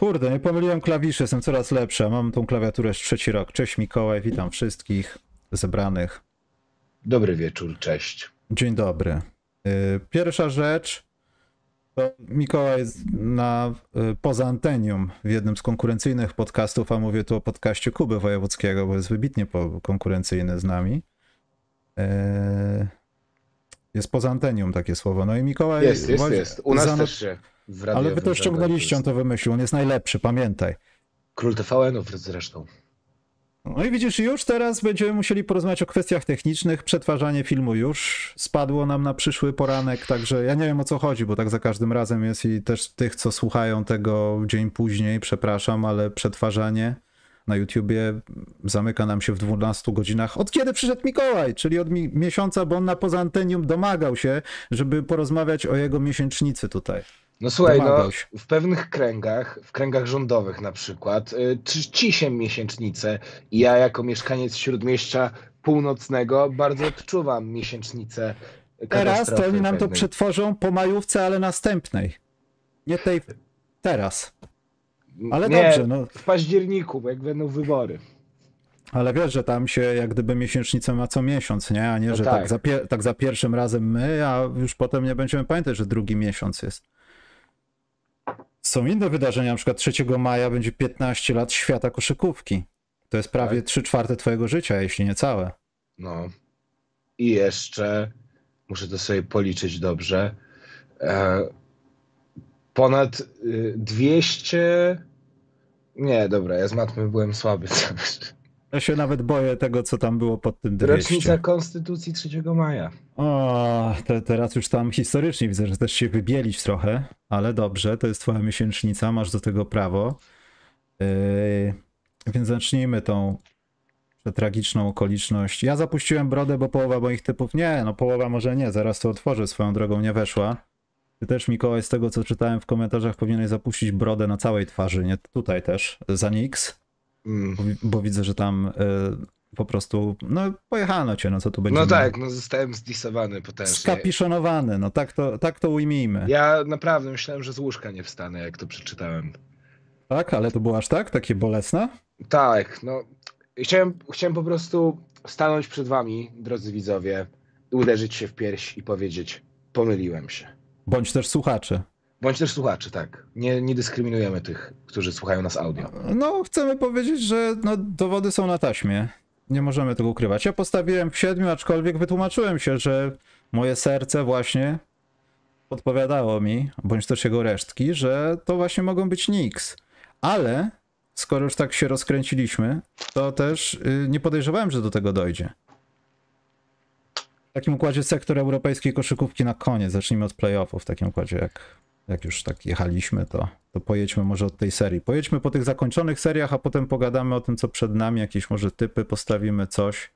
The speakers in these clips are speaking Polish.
Kurde, nie pomyliłem klawiszy, jestem coraz lepszy. a Mam tą klawiaturę już trzeci rok. Cześć Mikołaj, witam wszystkich zebranych. Dobry wieczór, cześć. Dzień dobry. Y, Pierwsza rzecz to Mikołaj jest na y, poza antenium w jednym z konkurencyjnych podcastów, a mówię tu o podcaście Kuby Wojewódzkiego, bo jest wybitnie konkurencyjny z nami. Y, Jest poza antenium takie słowo. No i Mikołaj... Jest, jest, jest. U nas też się Ale wy to ściągnęliście, on to wymyślił, on jest najlepszy, pamiętaj. Król TVN-ów zresztą. No i widzisz, już teraz będziemy musieli porozmawiać o kwestiach technicznych. Przetwarzanie filmu już spadło nam na przyszły poranek, także ja nie wiem o co chodzi, bo tak za każdym razem jest i też tych, co słuchają tego dzień później, przepraszam, ale przetwarzanie na YouTubie zamyka nam się w 12 godzinach. Od kiedy przyszedł Mikołaj? Czyli od mi- miesiąca, bo on na poza antenium domagał się, żeby porozmawiać o jego miesięcznicy tutaj. No słuchaj, no, Domagał w pewnych kręgach, w kręgach rządowych na przykład, y, czci się miesięcznicę i ja jako mieszkaniec Śródmieścia Północnego bardzo odczuwam miesięcznicę Teraz to oni nam to przetworzą po majówce, ale następnej. Nie tej teraz. ale Nie, dobrze, no. w październiku, bo jak będą wybory. Ale wiesz, że tam się jak gdyby miesięcznicę ma co miesiąc, nie? A nie, No że tak. tak. za, tak za pierwszym razem my, a już potem nie będziemy pamiętać, że drugi miesiąc jest. Są inne wydarzenia, na przykład 3 maja będzie 15 lat świata koszykówki. To jest prawie Tak. 3 czwarte twojego życia, jeśli nie całe. No. I jeszcze, muszę to sobie policzyć dobrze, e, ponad y, 200... Nie, dobra, ja z matmy byłem słaby. Ja się nawet boję tego, co tam było pod tym 200. Rocznica Konstytucji 3 maja. O, te, teraz już tam historycznie widzę, że też się wybielić trochę, ale dobrze, to jest twoja miesięcznica, masz do tego prawo. Yy, więc zacznijmy tą tragiczną okoliczność. Ja zapuściłem brodę, bo połowa moich typów nie, no połowa może nie, zaraz to otworzę, swoją drogą nie weszła. Ty też, Mikołaj, z tego co czytałem w komentarzach, powinieneś zapuścić brodę na całej twarzy, nie tutaj też, za Nix, Mm. bo, bo widzę, że tam yy, po prostu, no pojechano cię, no co tu będzie. No tak, no zostałem zdisowany potężnie. Skapiszonowany, no tak to, tak to ujmijmy. Ja naprawdę myślałem, że z łóżka nie wstanę, jak to przeczytałem. Tak, ale to było aż tak? Takie bolesne? Tak, no. Chciałem, chciałem po prostu stanąć przed wami, drodzy widzowie, uderzyć się w pierś i powiedzieć, pomyliłem się. Bądź też słuchacze. Bądź też słuchaczy, tak. Nie, nie dyskryminujemy tych, którzy słuchają nas audio. No, chcemy powiedzieć, że no, dowody są na taśmie. Nie możemy tego ukrywać. Ja postawiłem w siedmiu, aczkolwiek wytłumaczyłem się, że moje serce właśnie podpowiadało mi, bądź też jego resztki, że to właśnie mogą być Nix. Ale skoro już tak się rozkręciliśmy, to też y, nie podejrzewałem, że do tego dojdzie. W takim układzie sektor europejskiej koszykówki na koniec. Zacznijmy od playoffów. W takim układzie, jak, jak już tak jechaliśmy, to, to pojedźmy może od tej serii. Pojedźmy po tych zakończonych seriach, a potem pogadamy o tym, co przed nami. Jakieś może typy, postawimy coś.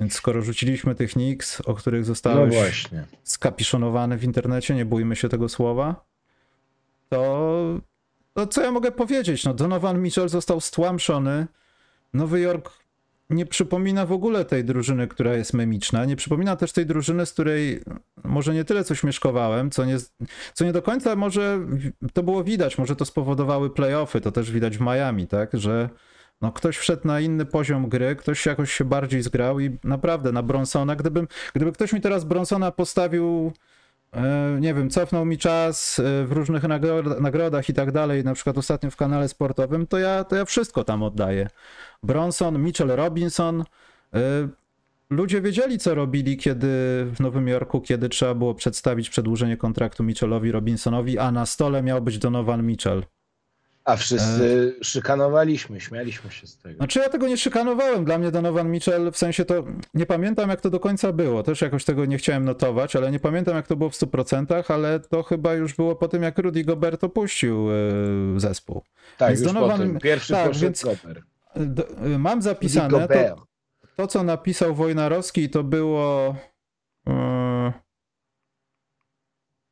Więc skoro rzuciliśmy tych Knicks, o których No zostałeś właśnie. skapiszonowany w internecie, nie bójmy się tego słowa, to, to co ja mogę powiedzieć? No, Donovan Mitchell został stłamszony. Nowy Jork nie przypomina w ogóle tej drużyny, która jest memiczna. Nie przypomina też tej drużyny, z której może nie tyle coś mieszkowałem, co nie, co nie do końca może to było widać. Może to spowodowały playoffy, to też widać w Miami, tak, że no ktoś wszedł na inny poziom gry, ktoś jakoś się bardziej zgrał i naprawdę na Bronsona, gdybym, gdyby ktoś mi teraz Bronsona postawił, e, nie wiem, cofnął mi czas e, w różnych nagro- nagrodach i tak dalej, na przykład ostatnio w kanale sportowym, to ja, to ja wszystko tam oddaję. Bronson, Mitchell Robinson, e, ludzie wiedzieli, co robili, kiedy w Nowym Jorku, kiedy trzeba było przedstawić przedłużenie kontraktu Mitchellowi Robinsonowi, a na stole miał być Donovan Mitchell. A wszyscy szykanowaliśmy, śmialiśmy się z tego. Znaczy ja tego nie szykanowałem. Dla mnie Donovan Mitchell, w sensie to nie pamiętam jak to do końca było. Też jakoś tego nie chciałem notować, ale nie pamiętam jak to było w 100%, ale to chyba już było po tym jak Rudy Gobert opuścił yy, zespół. tak, więc już Donovan- po tym. Pierwszy tak, więc- Koper. D- yy, mam zapisane, to, to co napisał Wojnarowski to było... Yy,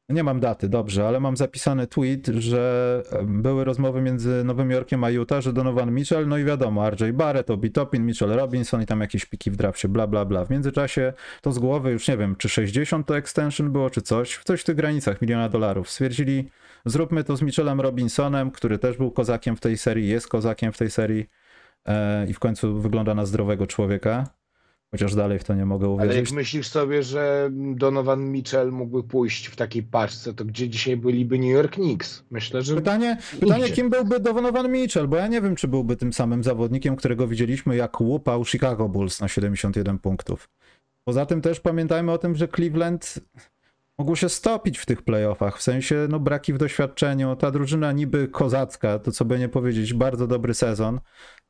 Nie mam daty, dobrze, ale mam zapisany tweet, że były rozmowy między Nowym Jorkiem a Utah, że Donovan Mitchell, no i wiadomo, RJ Barrett, Obi Topin, Mitchell Robinson i tam jakieś piki w drafcie, bla, bla, bla. W międzyczasie to z głowy już nie wiem, czy 60 to extension było, czy coś, coś w tych granicach miliona dolarów. Stwierdzili, zróbmy to z Mitchellem Robinsonem, który też był kozakiem w tej serii, jest kozakiem w tej serii i w końcu wygląda na zdrowego człowieka. Chociaż dalej w to nie mogę uwierzyć. Ale jak myślisz sobie, że Donovan Mitchell mógłby pójść w takiej paczce, to gdzie dzisiaj byliby New York Knicks? Myślę, że. Pytanie, pytanie kim byłby Donovan Mitchell, bo ja nie wiem, czy byłby tym samym zawodnikiem, którego widzieliśmy, jak łupał Chicago Bulls na 71 punktów. Poza tym też pamiętajmy o tym, że Cleveland mogło się stopić w tych playoffach, w sensie no, braki w doświadczeniu. Ta drużyna niby kozacka, to co by nie powiedzieć, bardzo dobry sezon,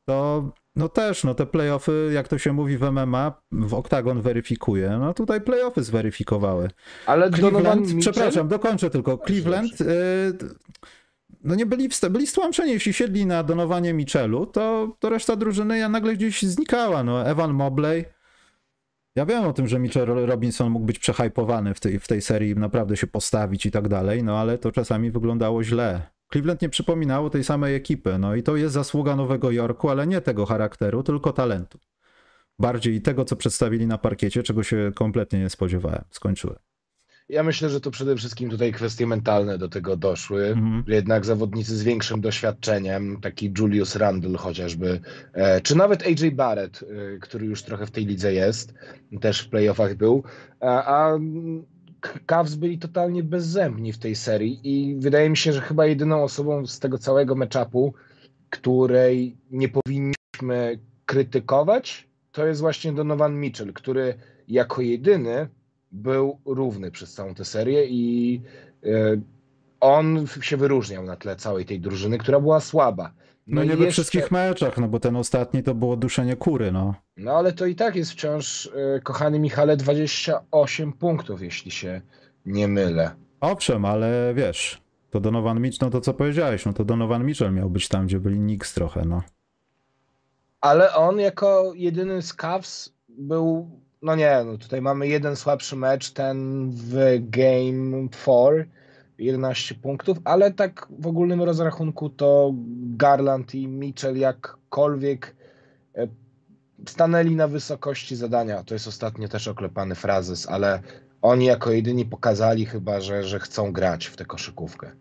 to no też, no te playoffy, jak to się mówi w MMA, w Octagon weryfikuje. No tutaj playoffy zweryfikowały. Ale Cleveland, przepraszam, dokończę tylko. Cleveland, y, no nie byli, byli stłamszeni, jeśli siedli na donowanie Michelu, to, to reszta drużyny nagle gdzieś znikała. No Evan Mobley, ja wiem o tym, że Mitchell Robinson mógł być przehypowany w tej, w tej serii, naprawdę się postawić i tak dalej, no ale to czasami wyglądało źle. Cleveland nie przypominało tej samej ekipy. No i to jest zasługa Nowego Jorku, ale nie tego charakteru, tylko talentu. Bardziej tego, co przedstawili na parkiecie, czego się kompletnie nie spodziewałem. Skończyłem. Ja myślę, że to przede wszystkim tutaj kwestie mentalne do tego doszły. Mhm. Jednak zawodnicy z większym doświadczeniem, taki Julius Randle chociażby, e, czy nawet AJ Barrett, e, który już trochę w tej lidze jest, też w playoffach był, a Cavs byli totalnie bezzębni w tej serii i wydaje mi się, że chyba jedyną osobą z tego całego matchupu, której nie powinniśmy krytykować, to jest właśnie Donovan Mitchell, który jako jedyny był równy przez całą tę serię i e, on się wyróżniał na tle całej tej drużyny, która była słaba. No, no nie we wszystkich meczach, no bo ten ostatni to było duszenie kury, no. No ale to i tak jest wciąż, e, kochany Michale, 28 punktów, jeśli się nie mylę. Owszem, ale wiesz, to Donovan Mitchell, no to co powiedziałeś, no to Donovan Mitchell miał być tam, gdzie byli Knicks trochę, no. Ale on jako jedyny z Cavs był, no nie, no tutaj mamy jeden słabszy mecz, ten w Game 4, 11 punktów, ale tak w ogólnym rozrachunku to Garland i Mitchell jakkolwiek e, stanęli na wysokości zadania. To jest ostatnio też oklepany frazes, ale oni jako jedyni pokazali chyba, że, że chcą grać w tę koszykówkę.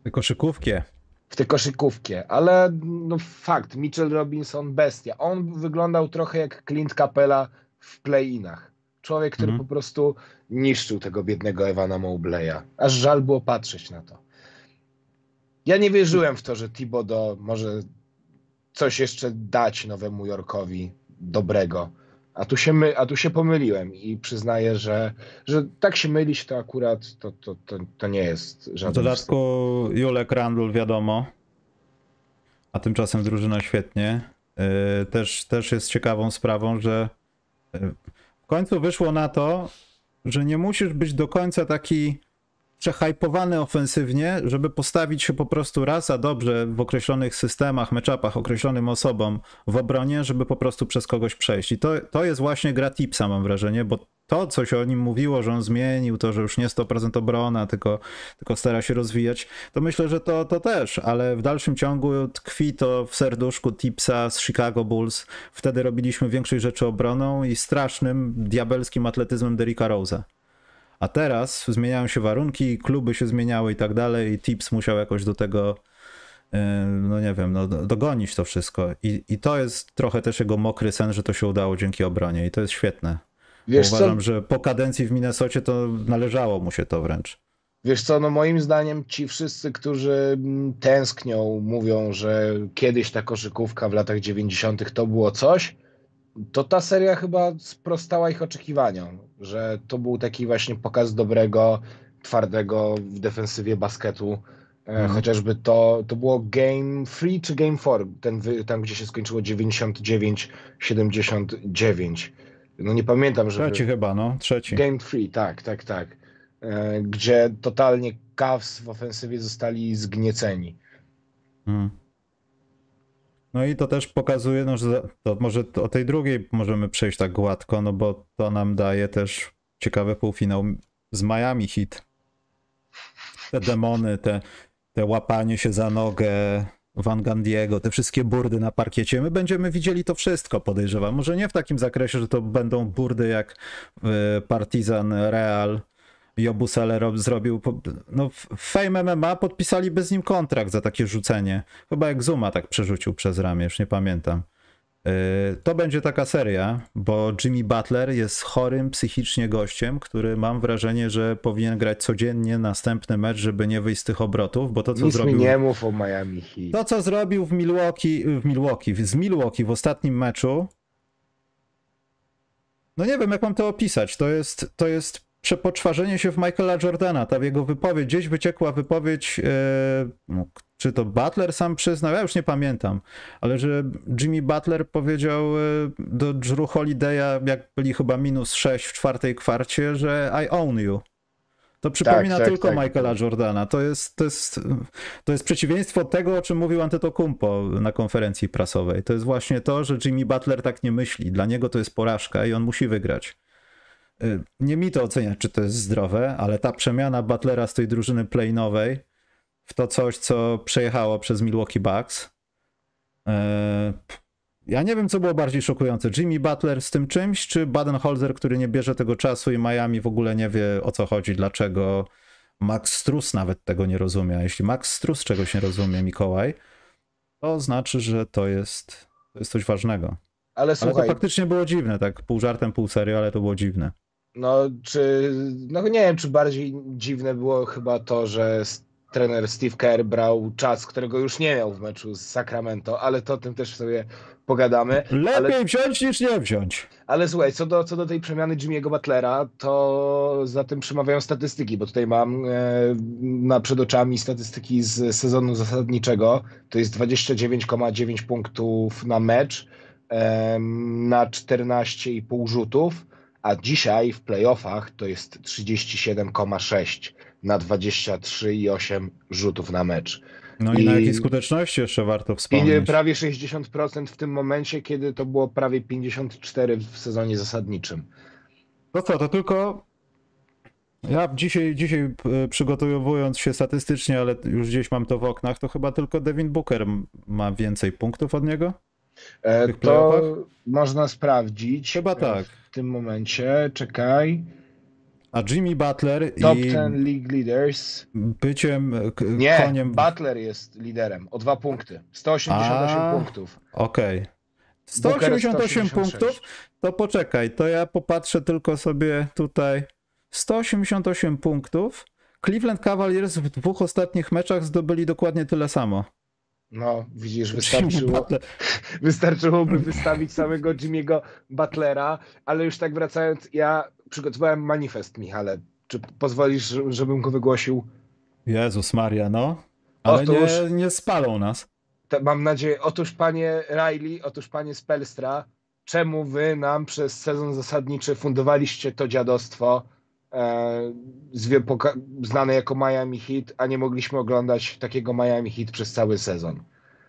W tę koszykówkę. W tę koszykówkę, ale no fakt, Mitchell Robinson bestia. On wyglądał trochę jak Clint Capella w play-inach. Człowiek, który mm. po prostu niszczył tego biednego Ewana Mowbleya. Aż żal było patrzeć na to. Ja nie wierzyłem w to, że Thibodeau może coś jeszcze dać Nowemu Jorkowi dobrego. A tu się, my, a tu się pomyliłem i przyznaję, że, że tak się mylić to akurat to, to, to, to nie jest żaden... W dodatku Julek Randul wiadomo, a tymczasem drużyna świetnie. Yy, też, też jest ciekawą sprawą, że yy, końcu wyszło na to, że nie musisz być do końca taki przehypowany ofensywnie, żeby postawić się po prostu raz a dobrze w określonych systemach, meczapach, określonym osobom w obronie, żeby po prostu przez kogoś przejść. I to, to jest właśnie gra tipsa, mam wrażenie, bo to, co się o nim mówiło, że on zmienił, to, że już nie 100% obrona, tylko, tylko stara się rozwijać, to myślę, że to, to też, ale w dalszym ciągu tkwi to w serduszku tipsa z Chicago Bulls. Wtedy robiliśmy większość rzeczy obroną i strasznym, diabelskim atletyzmem Derricka Rose'a. A teraz zmieniają się warunki, kluby się zmieniały i tak dalej, i Tips musiał jakoś do tego, e, no nie wiem, no, dogonić to wszystko. I, I to jest trochę też jego mokry sen, że to się udało dzięki obronie i to jest świetne. Wiesz Uważam, co? że po kadencji w Minnesocie to należało mu się to wręcz. Wiesz co, no moim zdaniem ci wszyscy, którzy tęsknią, mówią, że kiedyś ta koszykówka w latach 90. to było coś, to ta seria chyba sprostała ich oczekiwaniom, że to był taki właśnie pokaz dobrego, twardego w defensywie basketu. Mm. Chociażby to, to było Game 3 czy Game 4, ten, tam gdzie się skończyło 99-79. No nie pamiętam, że. Trzeci chyba, no, trzeci. Game 3, tak, tak, tak. E, gdzie totalnie Cavs w ofensywie zostali zgnieceni. Mm. No i to też pokazuje, no, że to może o tej drugiej możemy przejść tak gładko, no bo to nam daje też ciekawy półfinał z Miami Heat. te demony, te, te łapanie się za nogę Van Gandiego, te wszystkie burdy na parkiecie. My będziemy widzieli to wszystko, podejrzewam. Może nie w takim zakresie, że to będą burdy jak Partizan Real, Jobusele zrobił. No, Fame MMA podpisaliby z nim kontrakt za takie rzucenie. Chyba jak Zuma tak przerzucił przez ramię, już nie pamiętam. Y, to będzie taka seria, bo Jimmy Butler jest chorym psychicznie gościem, który mam wrażenie, że powinien grać codziennie następny mecz, żeby nie wyjść z tych obrotów, bo to co Nic zrobił... nie mów o Miami Heat. To co zrobił w Milwaukee, w Milwaukee, z Milwaukee w ostatnim meczu, no nie wiem jak mam to opisać, to jest, to jest przepoczwarzenie się w Michaela Jordana. Ta jego wypowiedź, gdzieś wyciekła wypowiedź, e, czy to Butler sam przyznał, ja już nie pamiętam, ale że Jimmy Butler powiedział e, do Drew Holiday'a, jak byli chyba minus 6 w czwartej kwarcie, że I own you. To przypomina tak, tak, tylko tak, Michaela Jordana. To jest, to, jest, to jest przeciwieństwo tego, o czym mówił Antetokounmpo na konferencji prasowej. To jest właśnie to, że Jimmy Butler tak nie myśli. Dla niego to jest porażka i on musi wygrać. Y, nie mi to oceniać, czy to jest zdrowe, ale ta przemiana Butlera z tej drużyny playnowej w to coś, co przejechało przez Milwaukee Bucks. Y, ja nie wiem, co było bardziej szokujące. Jimmy Butler z tym czymś, czy Baden-Holzer, który nie bierze tego czasu i Miami w ogóle nie wie o co chodzi, dlaczego Max Strus nawet tego nie rozumie. Jeśli Max Strus czegoś nie rozumie, Mikołaj, to znaczy, że to jest, to jest coś ważnego. Ale, słuchaj, ale to faktycznie było dziwne, tak pół żartem, pół serio, ale to było dziwne. No, czy, no nie wiem, czy bardziej dziwne było chyba to, że trener Steve Kerr brał czas, którego już nie miał w meczu z Sacramento, ale to o tym też sobie pogadamy. Lepiej ale, wziąć niż nie wziąć. Ale słuchaj, co do, co do tej przemiany Jimmy'ego Butlera, to za tym przemawiają statystyki, bo tutaj mam e, na przed oczami statystyki z sezonu zasadniczego. To jest 29,9 punktów na mecz, na 14,5 rzutów a dzisiaj w playoffach to jest 37,6 na 23,8 rzutów na mecz. No i, i na jakiej skuteczności jeszcze warto wspomnieć? Prawie 60% w tym momencie, kiedy to było prawie 54 w sezonie zasadniczym. No co, to tylko ja dzisiaj, dzisiaj e, przygotowując się statystycznie, ale już gdzieś mam to w oknach, to chyba tylko Devin Booker ma więcej punktów od niego? E, to można sprawdzić. Chyba tak. W tym momencie, czekaj. A Jimmy Butler Top i 10 League Leaders. Byciem Nie, koniem... Butler jest liderem o dwa punkty. 188 A, punktów. Okej. Okay. 188 punktów? To poczekaj, to ja popatrzę tylko sobie tutaj. 188 punktów. Cleveland Cavaliers w dwóch ostatnich meczach zdobyli dokładnie tyle samo. No, widzisz, wystarczyło, wystarczyłoby wystawić samego Jimmy'ego Butlera, ale już tak wracając, ja przygotowałem manifest, Michale. Czy pozwolisz, żebym go wygłosił? Jezus Maria, no. Ale otóż, nie, nie spalą nas. mam nadzieję. Otóż panie Riley, otóż panie Spelstra, czemu wy nam przez sezon zasadniczy fundowaliście to dziadostwo znane jako Miami Heat, a nie mogliśmy oglądać takiego Miami Heat przez cały sezon.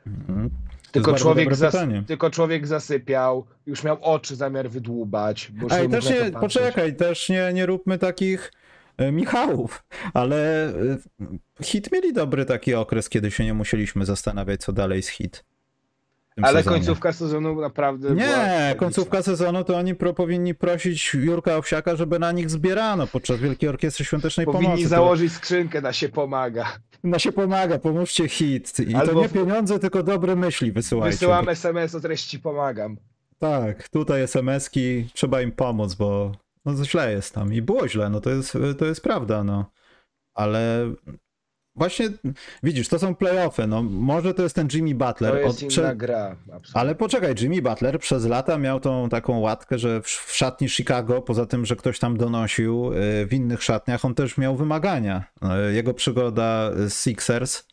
Mhm. Tylko człowiek, zas tylko człowiek zasypiał, już miał oczy zamiar wydłubać. Bo też nie, poczekaj, też nie, nie róbmy takich e, Michałów, ale e, hit mieli dobry taki okres, kiedy się nie musieliśmy zastanawiać, co dalej z hit. Ale sezonie. końcówka sezonu naprawdę. Nie, końcówka sezonu to oni pro, powinni prosić Jurka Owsiaka, żeby na nich zbierano podczas Wielkiej Orkiestry Świątecznej powinni Pomocy. Powinni założyć to... skrzynkę na się pomaga. Na się pomaga, pomóżcie hit. I Albo... to nie pieniądze, tylko dobre myśli wysyłajcie. Wysyłam SMS o treści pomagam. Tak, tutaj SMS-ki, trzeba im pomóc, bo no źle jest tam. I było źle, no to jest, to jest prawda, no. Ale Właśnie, widzisz, to są playoffy, no może to jest ten Jimmy Butler. To jest od, inna gra. Absolutnie. Ale poczekaj, Jimmy Butler przez lata miał tą taką łatkę, że w, w szatni Chicago, poza tym, że ktoś tam donosił, y, w innych szatniach on też miał wymagania. Y, jego przygoda z Sixers,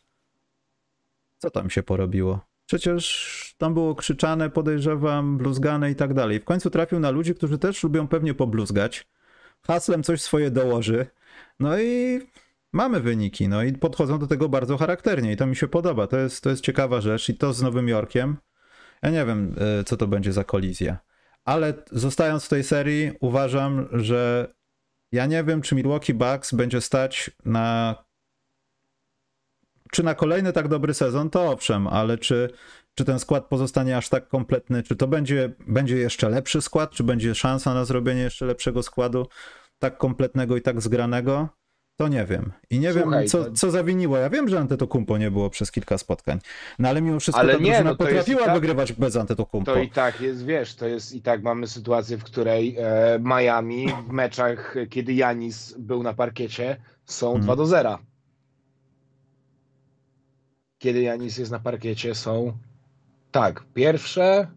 co tam się porobiło? Przecież tam było krzyczane, podejrzewam, bluzgane i tak dalej. W końcu trafił na ludzi, którzy też lubią pewnie pobluzgać. Haslem coś swoje dołoży. No i mamy wyniki, no i podchodzą do tego bardzo charakternie i to mi się podoba. To jest, to jest ciekawa rzecz i to z Nowym Jorkiem. Ja nie wiem, e, co to będzie za kolizja. Ale zostając w tej serii, uważam, że ja nie wiem, czy Milwaukee Bucks będzie stać na czy na kolejny tak dobry sezon, to owszem, ale czy, czy ten skład pozostanie aż tak kompletny, czy to będzie, będzie jeszcze lepszy skład, czy będzie szansa na zrobienie jeszcze lepszego składu, tak kompletnego i tak zgranego, to nie wiem. I nie Słuchaj, wiem, co, to... co zawiniło. Ja wiem, że Antetokumpo nie było przez kilka spotkań, no ale mimo wszystko ale ta nie, no potrafiła tak, wygrywać bez Antetokumpo. To i tak jest, wiesz, to jest i tak mamy sytuację, w której e, Miami w meczach, kiedy Janis był na parkiecie, są hmm. 2 do 0. Kiedy Janis jest na parkiecie, są tak, pierwsze,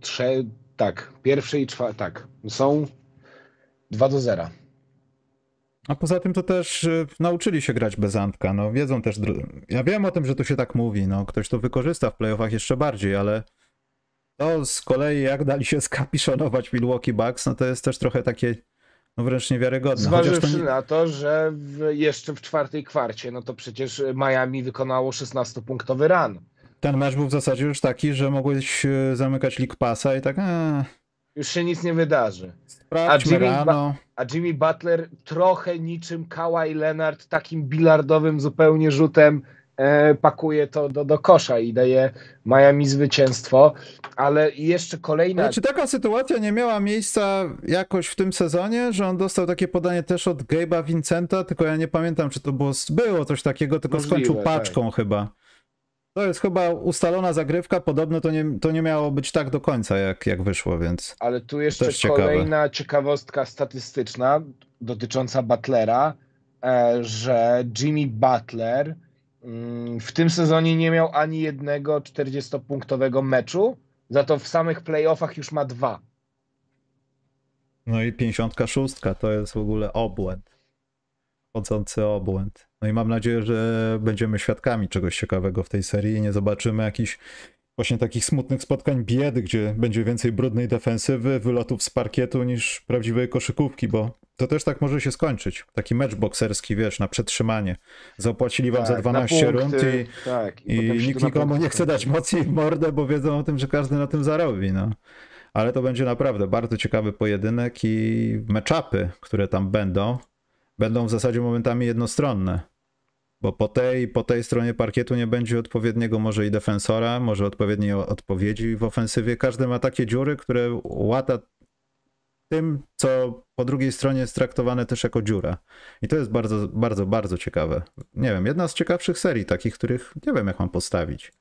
trze, tak, pierwsze i czwarte, tak, są 2 do 0. A poza tym to też y, nauczyli się grać bez Antka, no wiedzą też, ja wiem o tym, że to się tak mówi, no ktoś to wykorzysta w playoffach jeszcze bardziej, ale to z kolei jak dali się skapiszonować Milwaukee Bucks, no to jest też trochę takie no wręcz niewiarygodne. Zważywszy to nie... na to, że w, jeszcze w czwartej kwarcie, no to przecież Miami wykonało 16-punktowy run. Ten mecz był w zasadzie już taki, że mogłeś y, zamykać League Passa i tak... Ee już się nic nie wydarzy. a Jimmy, a Jimmy Butler trochę niczym Kawhi Leonard takim bilardowym zupełnie rzutem e, pakuje to do, do kosza i daje Miami zwycięstwo, ale jeszcze kolejna... Ale czy taka sytuacja nie miała miejsca jakoś w tym sezonie, że on dostał takie podanie też od Gabe'a Vincenta, tylko ja nie pamiętam, czy to było, było coś takiego, tylko Możliwe, skończył tak. paczką tak. chyba. To jest chyba ustalona zagrywka, podobno to nie, to nie miało być tak do końca, jak, jak wyszło, więc. Ale tu jeszcze kolejna ciekawe. ciekawostka statystyczna dotycząca Butlera, e, że Jimmy Butler mm, w tym sezonie nie miał ani jednego 40-punktowego meczu, za to w samych playoffach już ma dwa. No i 56 to jest w ogóle obłęd. Chodzący obłęd. No i mam nadzieję, że będziemy świadkami czegoś ciekawego w tej serii i nie zobaczymy jakichś właśnie takich smutnych spotkań biedy, gdzie będzie więcej brudnej defensywy, wylotów z parkietu niż prawdziwej koszykówki, bo to też tak może się skończyć. Taki mecz bokserski, wiesz, na przetrzymanie. Zapłacili wam tak, za 12 rund i, tak, i, i nikt nikomu nie chce dać mocniej w mordę, bo wiedzą o tym, że każdy na tym zarobi, no. Ale to będzie naprawdę bardzo ciekawy pojedynek i meczapy, które tam będą, będą w zasadzie momentami jednostronne bo po tej, po tej stronie parkietu nie będzie odpowiedniego może i defensora, może odpowiedniej odpowiedzi w ofensywie. Każdy ma takie dziury, które łata tym, co po drugiej stronie jest traktowane też jako dziura. I to jest bardzo, bardzo, bardzo ciekawe. Nie wiem, jedna z ciekawszych serii, takich, których nie wiem, jak mam postawić.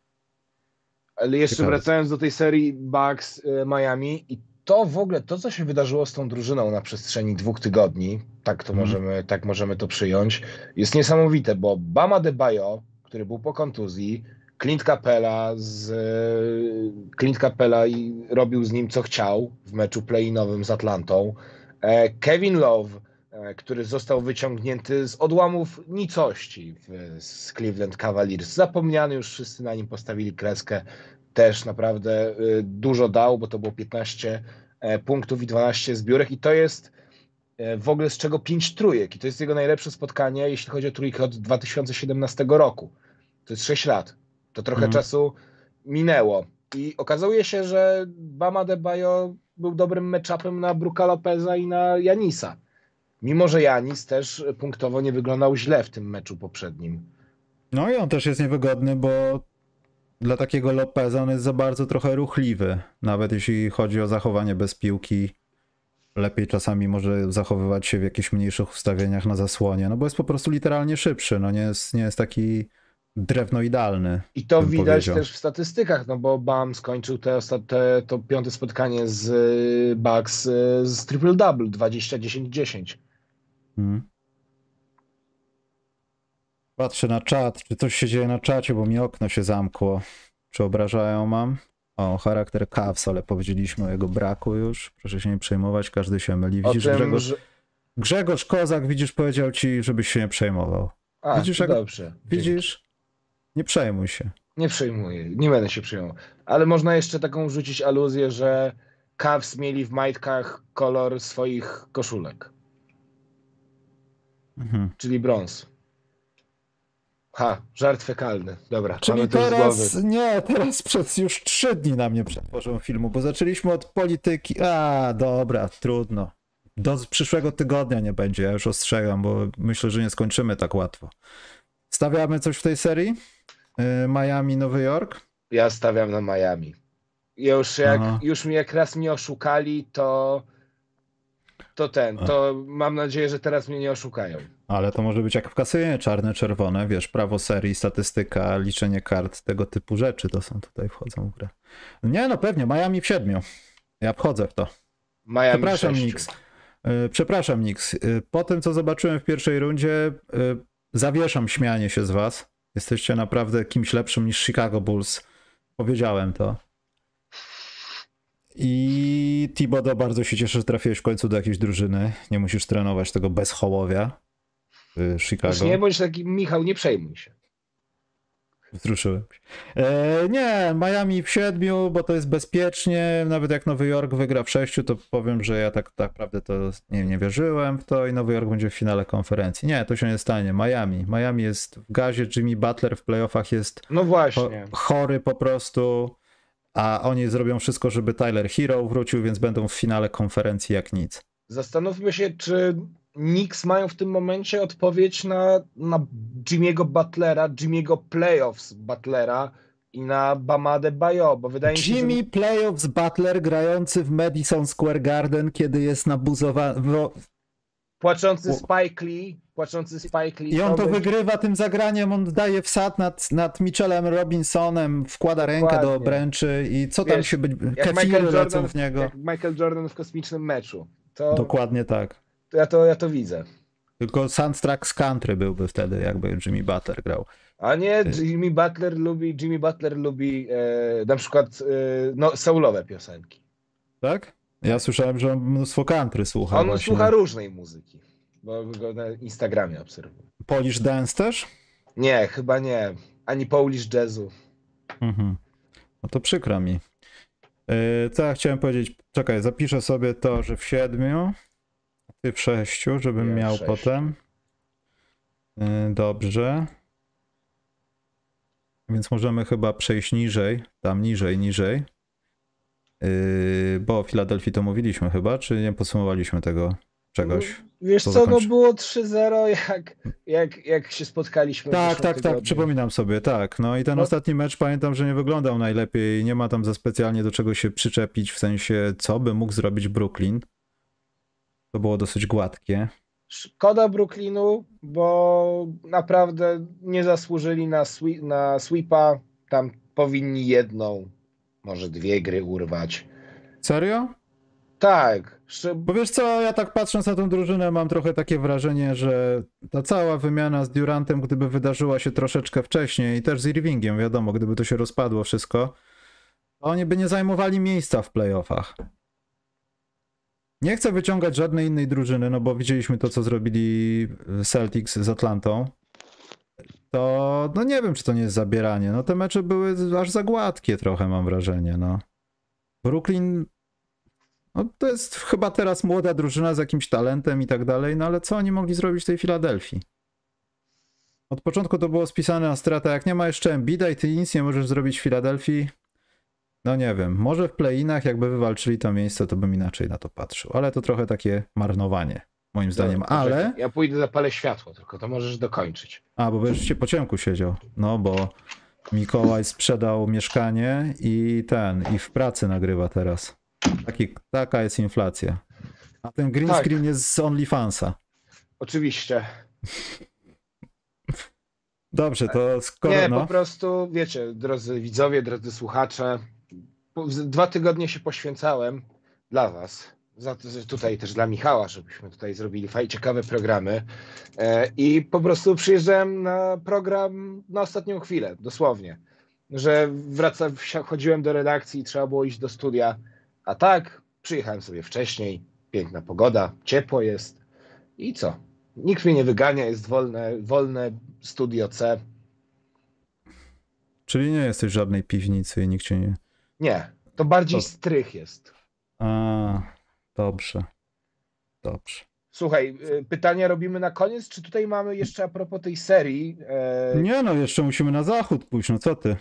Ale jeszcze Ciekawe. wracając do tej serii Bucks y, Miami i to w ogóle, to co się wydarzyło z tą drużyną na przestrzeni dwóch tygodni, tak to mm. możemy, tak możemy to przyjąć, jest niesamowite, bo Bama de Bayo, który był po kontuzji, Clint Capella z Clint Capella i robił z nim co chciał w meczu play-inowym z Atlantą. E, Kevin Love, e, który został wyciągnięty z odłamów nicości z Cleveland Cavaliers. Zapomniany już wszyscy na nim postawili kreskę też naprawdę y, dużo dał, bo to było 15 e, punktów i 12 zbiórek i to jest e, w ogóle z czego 5 trójek i to jest jego najlepsze spotkanie, jeśli chodzi o trójkę od 2017 roku. To jest 6 lat. To trochę mm. czasu minęło i okazuje się, że Bama de Bayo był dobrym matchupem na Bruka Lopeza i na Janisa. Mimo, że Janis też punktowo nie wyglądał źle w tym meczu poprzednim. No i on też jest niewygodny, bo dla takiego Lopeza on jest za bardzo trochę ruchliwy. Nawet jeśli chodzi o zachowanie bez piłki, lepiej czasami może zachowywać się w jakichś mniejszych ustawieniach na zasłonie, no bo jest po prostu literalnie szybszy, no nie jest, nie jest taki drewno idealny. I to widać powiedział. też w statystykach, no bo Bam skończył te, te, to piąte spotkanie z y, Bucks y, z triple-double, 20-10-10. Hmm. Patrzę na czat, czy coś się dzieje na czacie, bo mi okno się zamkło. Czy obrażają mam? O, charakter Cavs, ale powiedzieliśmy o jego braku już. Proszę się nie przejmować, każdy się myli. Widzisz, tym, Grzegorz, że... Grzegorz Kozak, widzisz, powiedział ci, żebyś się nie przejmował. A, widzisz, jak... dobrze. Widzisz? Nie przejmuj się. Nie przejmuję, nie będę się przejmował. Ale można jeszcze taką wrzucić aluzję, że Cavs mieli w majtkach kolor swoich koszulek. Mhm. Czyli brąz. Ha, żart fekalny. Dobra, Czyli teraz, nie, teraz przez już trzy dni na mnie przetworzą filmu, bo zaczęliśmy od polityki. A, dobra, trudno. Do przyszłego tygodnia nie będzie, ja już ostrzegam, bo myślę, że nie skończymy tak łatwo. Stawiamy coś w tej serii? Y, Miami, Nowy Jork? Ja stawiam na Miami. Już jak, Aha. już mnie jak raz mnie oszukali, to to ten, to mam nadzieję, że teraz mnie nie oszukają. Ale to może być jak w kasynie, czarne, czerwone, wiesz, prawo serii, statystyka, liczenie kart, tego typu rzeczy to są tutaj wchodzą w grę. Nie, no pewnie, Miami w siedmiu. Ja wchodzę w to. Miami Przepraszam. Nix. Y, Przepraszam, Nix. Y, Po tym, co zobaczyłem w pierwszej rundzie, y, zawieszam śmianie się z was. Jesteście naprawdę kimś lepszym niż Chicago Bulls. Powiedziałem to. I Thibodeau bardzo się cieszę, że trafiłeś w końcu do jakiejś drużyny. Nie musisz trenować tego bez hołowia w Chicago. Już nie bądź taki, Michał, nie przejmuj się. Wzruszyłem się. E, nie, Miami w siedmiu, bo to jest bezpiecznie. Nawet jak Nowy Jork wygra w sześciu, to powiem, że ja tak tak naprawdę to nie, nie wierzyłem w to i Nowy Jork będzie w finale konferencji. Nie, to się nie stanie. Miami. Miami jest w gazie, Jimmy Butler w playoffach jest No cho- właśnie. chory po prostu, a oni zrobią wszystko, żeby Tyler Hero wrócił, więc będą w finale konferencji jak nic. Zastanówmy się, czy Knicks mają w tym momencie odpowiedź na, na Jimmy'ego Butlera, Jimmy'ego Playoffs Butlera i na Bamadę Bayo, bo wydaje mi się, Jimmy że Playoffs Butler grający w Madison Square Garden, kiedy jest nabuzowany. płaczący Spike Lee, płaczący Spike Lee, I on to wygrywa tym zagraniem, on daje wsad nad, nad Mitchellem Robinsonem, wkłada rękę do Dokładnie. obręczy i co tam Wiesz, się być. Michael, lecą w niego. jak Michael Jordan w kosmicznym meczu. To, Dokładnie tak. Ja, to ja to widzę. Tylko soundtrack z country byłby wtedy, jakby Jimmy Butler grał. A nie, Jimmy Butler lubi, Jimmy Butler lubi e, na przykład e, no, soulowe piosenki. Tak? Ja słyszałem, że on mnóstwo country słucha. On właśnie. słucha różnej muzyki, bo go na Instagramie obserwuję. Polish Dance też? Nie, chyba nie. Ani Polish Jazzu. Mhm. No to przykro mi. Yy, co ja chciałem powiedzieć? Czekaj, zapiszę sobie to, że w siedmiu, ty w sześciu, żebym Ja miał sześciu. potem. Yy, dobrze. Więc możemy chyba przejść niżej, tam niżej, niżej. Yy, bo o Filadelfii to mówiliśmy chyba, czy nie podsumowaliśmy tego czegoś? Wiesz To co, no było 3-0 jak, jak, jak się spotkaliśmy. w Tak, tak, tak, tygodniu. przypominam sobie, tak. No i ten No. ostatni mecz pamiętam, że nie wyglądał najlepiej. Nie ma tam za specjalnie do czego się przyczepić, w sensie co by mógł zrobić Brooklyn. To było dosyć gładkie. Szkoda Brooklynu, bo naprawdę nie zasłużyli na, na sweepa. Tam powinni jedną, może dwie gry urwać. Serio? Tak, Bo wiesz co, ja tak patrząc na tą drużynę mam trochę takie wrażenie, że ta cała wymiana z Durantem, gdyby wydarzyła się troszeczkę wcześniej i też z Irvingiem, wiadomo, gdyby to się rozpadło wszystko, to oni by nie zajmowali miejsca w playoffach. Nie chcę wyciągać żadnej innej drużyny, no bo widzieliśmy to, co zrobili Celtics z Atlantą. To, no nie wiem, czy to nie jest zabieranie. No te mecze były aż za gładkie trochę, mam wrażenie, no. Brooklyn no to jest chyba teraz młoda drużyna z jakimś talentem i tak dalej, no ale co oni mogli zrobić w tej Filadelfii? Od początku to było spisane na stratę, jak nie ma jeszcze Embida i ty nic nie możesz zrobić w Filadelfii, no nie wiem, może w play-inach jakby wywalczyli to miejsce, to bym inaczej na to patrzył, ale to trochę takie marnowanie, moim zdaniem, Dobra, ale... Ja pójdę zapalę światło, tylko to możesz dokończyć. A, bo będziesz się po ciemku siedział. No, bo Mikołaj sprzedał mieszkanie i ten, i w pracy nagrywa teraz. Taki, taka jest inflacja. A ten green Tak. screen jest z OnlyFansa. Oczywiście. Dobrze, to skoro Nie, no, po prostu, wiecie, drodzy widzowie, drodzy słuchacze, dwa tygodnie się poświęcałem dla was, za tutaj też dla Michała, żebyśmy tutaj zrobili fajne, ciekawe programy. E, i po prostu przyjeżdżałem na program na ostatnią chwilę, dosłownie, że wraca, chodziłem do redakcji i trzeba było iść do studia, a tak, przyjechałem sobie wcześniej, piękna pogoda, ciepło jest. I co? Nikt mnie nie wygania, jest wolne, wolne studio C, czyli nie jesteś w żadnej piwnicy i nikt cię nie... Nie, to bardziej To- strych jest. A, dobrze. Dobrze. Słuchaj, y, pytania robimy na koniec, czy tutaj mamy jeszcze a propos tej serii? E, Nie no, jeszcze musimy na zachód pójść, no co ty?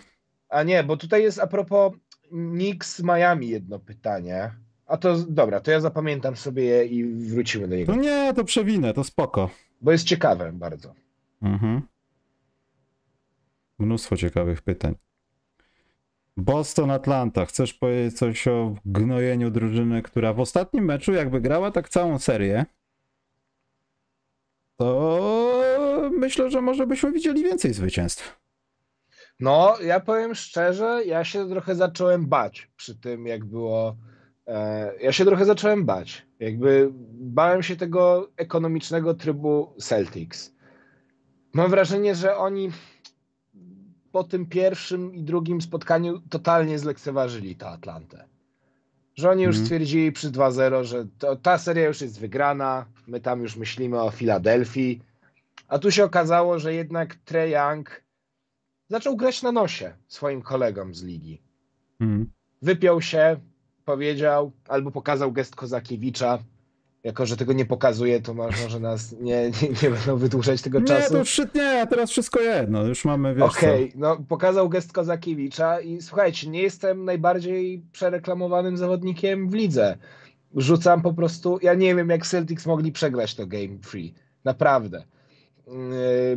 A nie, bo tutaj jest a propos Knicks Miami jedno pytanie. A to dobra, to ja zapamiętam sobie je i wrócimy do To niego, nie, to przewinę, to spoko. bo jest ciekawe bardzo. Mhm. Mnóstwo ciekawych pytań. Boston Atlanta. Chcesz powiedzieć coś o gnojeniu drużyny, która w ostatnim meczu jakby grała tak całą serię? To myślę, że może byśmy widzieli więcej zwycięstw. No, ja powiem szczerze, ja się trochę zacząłem bać przy tym, jak było. E, ja się trochę zacząłem bać. Jakby bałem się tego ekonomicznego trybu Celtics. Mam wrażenie, że oni po tym pierwszym i drugim spotkaniu totalnie zlekceważyli tę Atlantę. Że oni już mm. stwierdzili przy 2-0, że to, ta seria już jest wygrana, my tam już myślimy o Filadelfii. A tu się okazało, że jednak Trey Young zaczął grać na nosie swoim kolegom z ligi. Mm. Wypiął się, powiedział, albo pokazał gest Kozakiewicza, jako, że tego nie pokazuje, to może nas nie, nie, nie będą wydłużać tego nie, czasu. To już, nie, teraz wszystko jedno, już mamy, wiesz Okej, okay, no pokazał gest Kozakiewicza i słuchajcie, nie jestem najbardziej przereklamowanym zawodnikiem w lidze. Rzucam po prostu, ja nie wiem jak Celtics mogli przegrać to Game Free, naprawdę. Yy,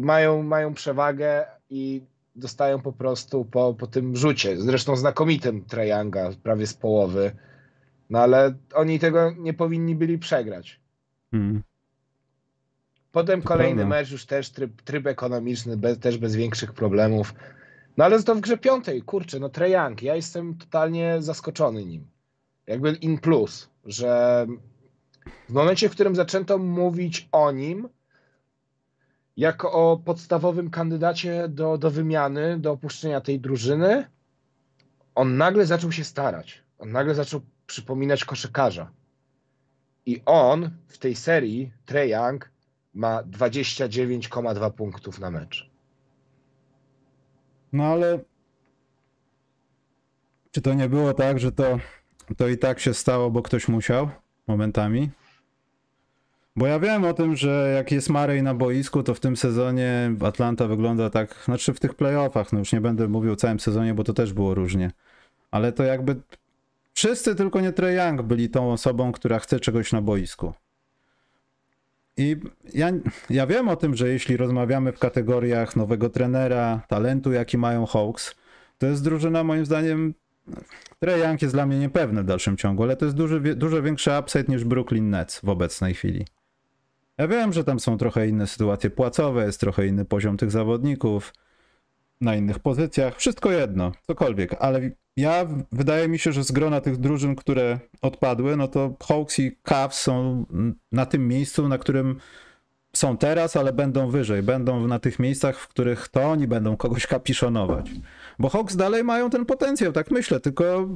mają, mają przewagę i dostają po prostu po, po tym rzucie, zresztą znakomitym Trajanga, prawie z połowy no ale oni tego nie powinni byli przegrać. Hmm. Potem to kolejny prawda. mecz, już też tryb, tryb ekonomiczny, bez, też bez większych problemów. No ale to w grze piątej, kurczę, no Young, ja jestem totalnie zaskoczony nim. Jakby in plus, że w momencie, w którym zaczęto mówić o nim jako o podstawowym kandydacie do, do wymiany, do opuszczenia tej drużyny, on nagle zaczął się starać. On nagle zaczął przypominać koszykarza. I on w tej serii, Trae Young, ma 29,2 punktów na mecz. No ale czy to nie było tak, że to, to i tak się stało, bo ktoś musiał momentami? Bo ja wiem o tym, że jak jest Marej na boisku, to w tym sezonie Atlanta wygląda tak, znaczy w tych playoffach, no już nie będę mówił o całym sezonie, bo to też było różnie. Ale to jakby Wszyscy tylko nie Trae Young byli tą osobą, która chce czegoś na boisku. I ja, ja wiem o tym, że jeśli rozmawiamy w kategoriach nowego trenera, talentu, jaki mają Hawks, to jest drużyna moim zdaniem. Trae Young jest dla mnie niepewny w dalszym ciągu, ale to jest duży, dużo większy upside niż Brooklyn Nets w obecnej chwili. Ja wiem, że tam są trochę inne sytuacje płacowe, jest trochę inny poziom tych zawodników na innych pozycjach, wszystko jedno, cokolwiek, ale ja, wydaje mi się, że z grona tych drużyn, które odpadły, no to Hawks i Cavs są na tym miejscu, na którym są teraz, ale będą wyżej. Będą na tych miejscach, w których to oni będą kogoś kapiszonować. Bo Hawks dalej mają ten potencjał, tak myślę, tylko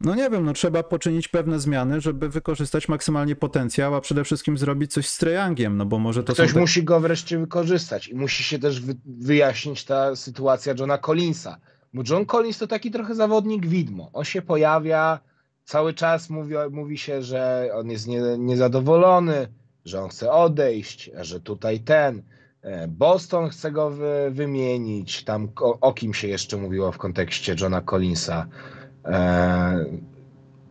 no nie wiem, no trzeba poczynić pewne zmiany, żeby wykorzystać maksymalnie potencjał, a przede wszystkim zrobić coś z Trejangiem, no bo może to Ktoś te... musi go wreszcie wykorzystać i musi się też wyjaśnić ta sytuacja Johna Collinsa bo John Collins to taki trochę zawodnik widmo. On się pojawia, cały czas mówi, mówi się, że on jest nie, niezadowolony, że on chce odejść, że tutaj ten. E, Boston chce go wy, wymienić. Tam o, o, kim się jeszcze mówiło w kontekście Johna Collinsa. E,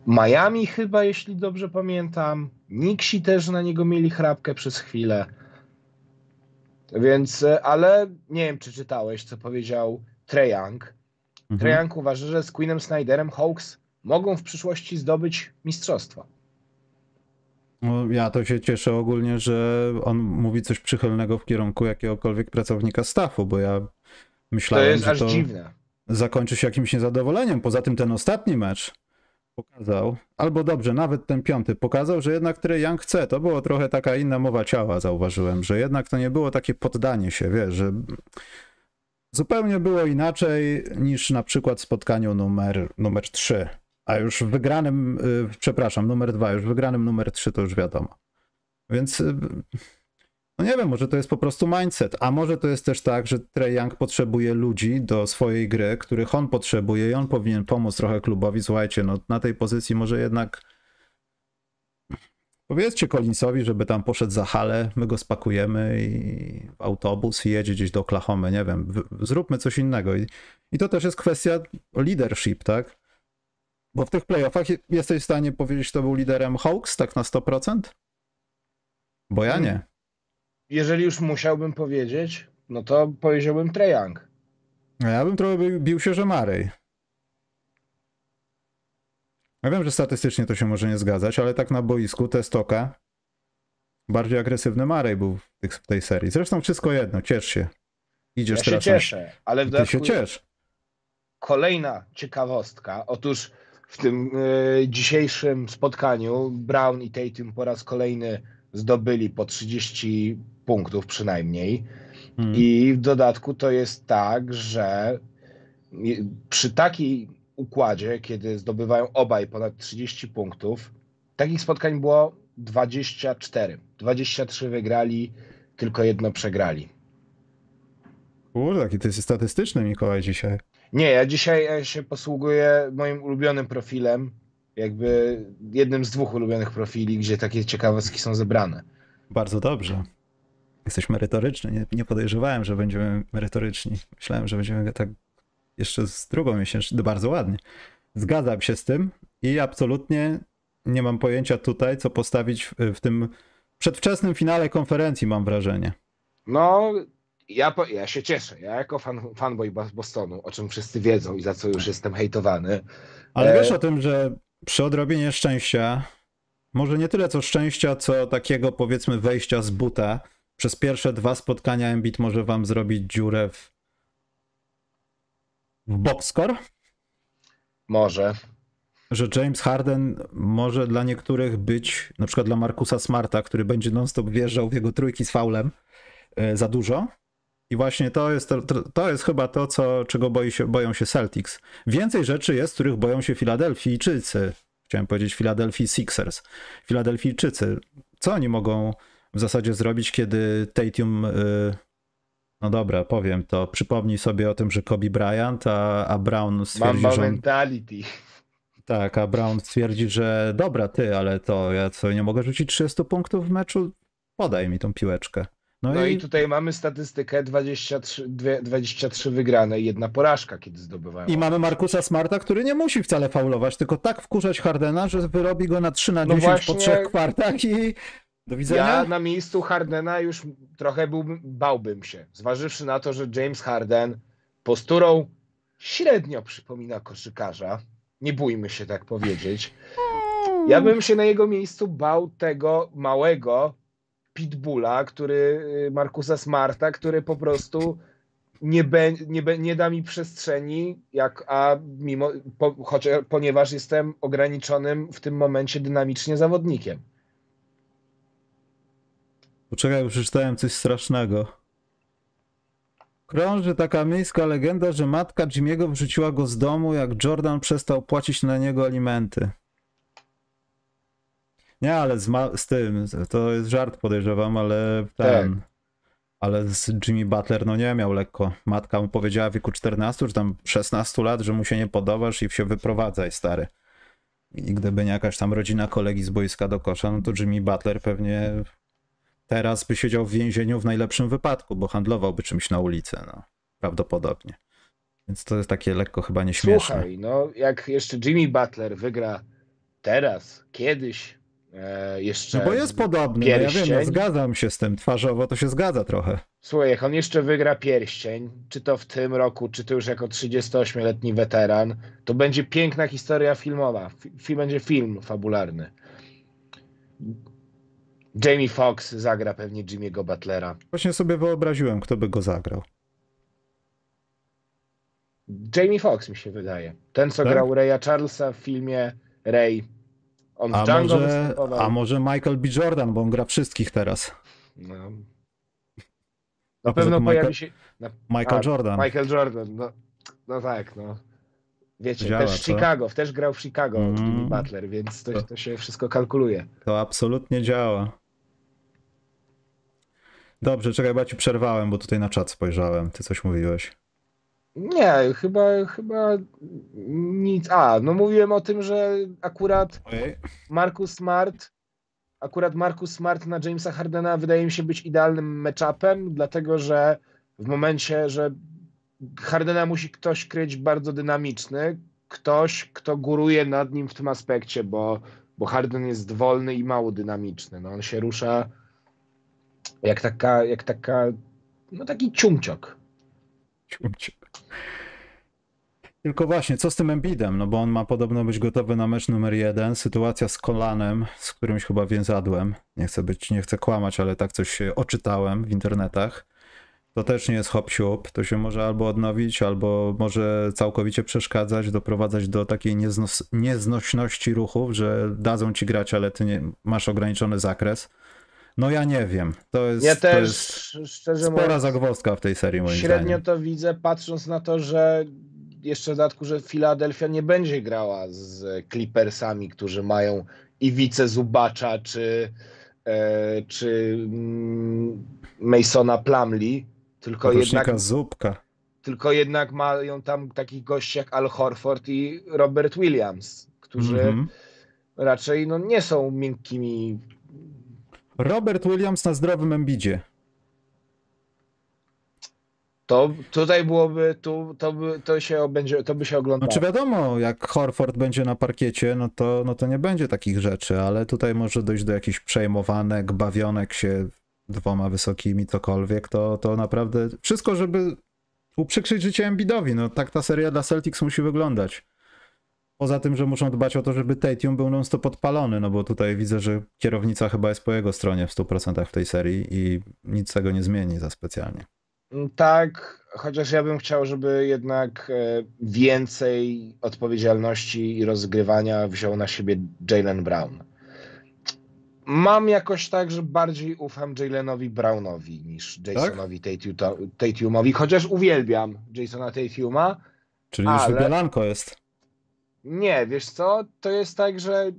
Miami chyba, jeśli dobrze pamiętam. Nixi też na niego mieli chrapkę przez chwilę. Więc, e, ale nie wiem, czy czytałeś, co powiedział Trae Young Mhm. Trajank uważa, że z Queenem Snyderem Hawks mogą w przyszłości zdobyć mistrzostwo. No, ja to się cieszę ogólnie, że on mówi coś przychylnego w kierunku jakiegokolwiek pracownika staffu, bo ja myślałem, to jest że aż to dziwne. zakończy się jakimś niezadowoleniem. Poza tym ten ostatni mecz pokazał, albo dobrze, nawet ten piąty pokazał, że jednak Trey Young chce. To było trochę taka inna mowa ciała, zauważyłem, że jednak to nie było takie poddanie się, wiesz, że Zupełnie było inaczej niż na przykład w spotkaniu numer, numer 3. A już w wygranym, yy, przepraszam, numer 2, już w wygranym numer 3 to już wiadomo. Więc yy, no nie wiem, może to jest po prostu mindset, a może to jest też tak, że Trey Young potrzebuje ludzi do swojej gry, których on potrzebuje i on powinien pomóc trochę klubowi. Słuchajcie, no na tej pozycji może jednak Powiedzcie Collinsowi, żeby tam poszedł za halę, my go spakujemy i w autobus i jedzie gdzieś do Oklahomy, nie wiem, zróbmy coś innego. I, I to też jest kwestia leadership, tak? Bo w tych playoffach jesteś w stanie powiedzieć, kto był liderem Hawks, tak na 100%? Bo ja nie. Jeżeli już musiałbym powiedzieć, no to powiedziałbym. A ja bym trochę bi- bił się, że Marej. Ja wiem, że statystycznie to się może nie zgadzać, ale tak na boisku Testoka bardziej agresywny Marej był w, tych, w tej serii. Zresztą wszystko jedno, ciesz się. Idziesz Ja się teraz cieszę, ale w na... Ty się dodatku ciesz. kolejna ciekawostka. Otóż w tym e, dzisiejszym spotkaniu Brown i Tatum po raz kolejny zdobyli po 30 punktów przynajmniej. Hmm. I w dodatku to jest tak, że przy takiej układzie, kiedy zdobywają obaj ponad 30 punktów, takich spotkań było 24. 23 wygrali, tylko jedno przegrali. Kurde, jaki ty jesteś statystyczny, Mikołaj, dzisiaj. Nie, ja dzisiaj e, się posługuję moim ulubionym profilem, jakby jednym z dwóch ulubionych profili, gdzie takie ciekawostki są zebrane. Bardzo dobrze. Jesteś merytoryczny. Nie, nie podejrzewałem, że będziemy merytoryczni. Myślałem, że będziemy tak jeszcze z drugą miesięczną. Bardzo ładnie. Zgadzam się z tym i absolutnie nie mam pojęcia tutaj, co postawić w, w tym przedwczesnym finale konferencji, mam wrażenie. No, ja, ja się cieszę. Ja jako fan, fanboy Bostonu, o czym wszyscy wiedzą i za co już jestem hejtowany. Ale E- wiesz o tym, że przy odrobinie szczęścia, może nie tyle co szczęścia, co takiego powiedzmy wejścia z buta, przez pierwsze dwa spotkania Embiid może wam zrobić dziurę w, w boxscore? Może. że James Harden może dla niektórych być, na przykład dla Markusa Smarta, który będzie non-stop wjeżdżał w jego trójki z faulem e, za dużo. I właśnie to jest, to, to jest chyba to, co, czego boi się, boją się Celtics. Więcej rzeczy jest, których boją się Filadelfijczycy. Chciałem powiedzieć Philadelphia Sixers. Filadelfijczycy. Co oni mogą w zasadzie zrobić, kiedy Tatum... y, no dobra, powiem to. Przypomnij sobie o tym, że Kobe Bryant, a, a Brown stwierdzi, Mamba że on, mentality. tak, a Brown twierdzi, że dobra, ty, ale to ja co, nie mogę rzucić 30 punktów w meczu? Podaj mi tą piłeczkę. No, No i, i tutaj mamy statystykę 23, dwie- 23 wygrane i jedna porażka, kiedy zdobywają. i mamy Markusa Smarta, który nie musi wcale faulować, tylko tak wkurzać Hardena, że wyrobi go na 3 na No 10 właśnie- po trzech kwartach i do widzenia. Ja na miejscu Hardena już trochę byłbym, bałbym się, zważywszy na to, że James Harden posturą średnio przypomina koszykarza. Nie bójmy się tak powiedzieć. Ja bym się na jego miejscu bał tego małego pitbulla, który y, Markusa Smarta, który po prostu nie, be, nie, be, nie da mi przestrzeni, jak, a mimo, po, chociaż, ponieważ jestem ograniczonym w tym momencie dynamicznie zawodnikiem. Poczekaj, przeczytałem coś strasznego. Krąży taka miejska legenda, że matka Jimmy'ego wrzuciła go z domu, jak Jordan przestał płacić na niego alimenty. Nie, ale z, z tym, to jest żart podejrzewam, ale ten... Ale z Jimmy Butler, no nie miał lekko. Matka mu powiedziała w wieku 14 czy tam 16 lat, że mu się nie podobasz i się wyprowadzaj, stary. I gdyby nie jakaś tam rodzina kolegi z boiska do kosza, no to Jimmy Butler pewnie teraz by siedział w więzieniu w najlepszym wypadku, bo handlowałby czymś na ulicy, no. Prawdopodobnie. Więc to jest takie lekko chyba nieśmieszne. Słuchaj, no jak jeszcze Jimmy Butler wygra teraz, kiedyś, e, jeszcze... No bo jest podobny, no ja wiem, no zgadzam się z tym, twarzowo to się zgadza trochę. Słuchaj, jak on jeszcze wygra pierścień, czy to w tym roku, czy to już jako 38-letni weteran, to będzie piękna historia filmowa. Fi- będzie film fabularny. Jamie Foxx zagra pewnie Jimmy'ego Butlera. Właśnie sobie wyobraziłem, kto by go zagrał. Jamie Foxx mi się wydaje. Ten, co Tak? grał Raya Charlesa w filmie Ray. On w A Django może, występował. a może Michael B. Jordan, bo on gra wszystkich teraz. No. Na pewno tym pojawi Michael- się... Na... Michael A, Jordan. Michael Jordan, no, no tak, no. Wiecie, Działa, też w co? Chicago, też grał w Chicago Mm. Jimmy Butler, więc to, to się wszystko kalkuluje. To absolutnie działa. Dobrze, czekaj, ja ci przerwałem, bo tutaj na czat spojrzałem. Ty coś mówiłeś. Nie, chyba, chyba nic. A, no mówiłem o tym, że akurat Ojej. Marcus Smart, akurat Marcus Smart na Jamesa Hardena wydaje mi się być idealnym matchupem, dlatego że w momencie, że Hardena musi ktoś kryć bardzo dynamiczny, ktoś, kto góruje nad nim w tym aspekcie, bo, bo Harden jest wolny i mało dynamiczny. No, on się rusza jak taka, jak taka, no taki ciumciok. Ciumciuk. Tylko właśnie, co z tym Embidem? No bo on ma podobno być gotowy na mecz numer jeden. Sytuacja z kolanem, z którymś chyba więzadłem. Nie chcę być, nie chcę kłamać, ale tak coś się oczytałem w internetach. To też nie jest hop siup. To się może albo odnowić, albo może całkowicie przeszkadzać, doprowadzać do takiej nieznos, nieznośności ruchów, że dadzą ci grać, ale ty nie, masz ograniczony zakres. No ja nie wiem. To jest, Ja to też, jest szczerze spora mówiąc, zagwozdka w tej serii moim średnio zdaniem. to widzę, patrząc na to, że jeszcze w dodatku, że Philadelphia nie będzie grała z Clippersami, którzy mają Iwicę Zubacza czy, e, czy mm, Masona Plumlee, tylko jednak, Zupka. tylko jednak mają tam takich gości jak Al Horford i Robert Williams, którzy Mhm. raczej no, nie są miękkimi. Robert Williams na zdrowym Embidzie. To tutaj byłoby, tu, to, by, to, się będzie, to by się oglądało. Znaczy wiadomo, jak Horford będzie na parkiecie, no to, no to nie będzie takich rzeczy, ale tutaj może dojść do jakichś przejmowanek, bawionek się dwoma wysokimi, cokolwiek, to, to naprawdę wszystko, żeby uprzykrzyć życie Embiidowi. No tak ta seria dla Celtics musi wyglądać. Poza tym, że muszą dbać o to, żeby Tatum był non-stop podpalony, no bo tutaj widzę, że kierownica chyba jest po jego stronie w 100% w tej serii i nic tego nie zmieni za specjalnie. Tak, chociaż ja bym chciał, żeby jednak e, więcej odpowiedzialności i rozgrywania wziął na siebie Jalen Brown. Mam jakoś tak, że bardziej ufam Jalenowi Brownowi niż Jasonowi Tatu- Tatumowi, chociaż uwielbiam Jasona Tatuma. Czyli już Ale- wybielanko jest. Nie, wiesz co? To jest tak, że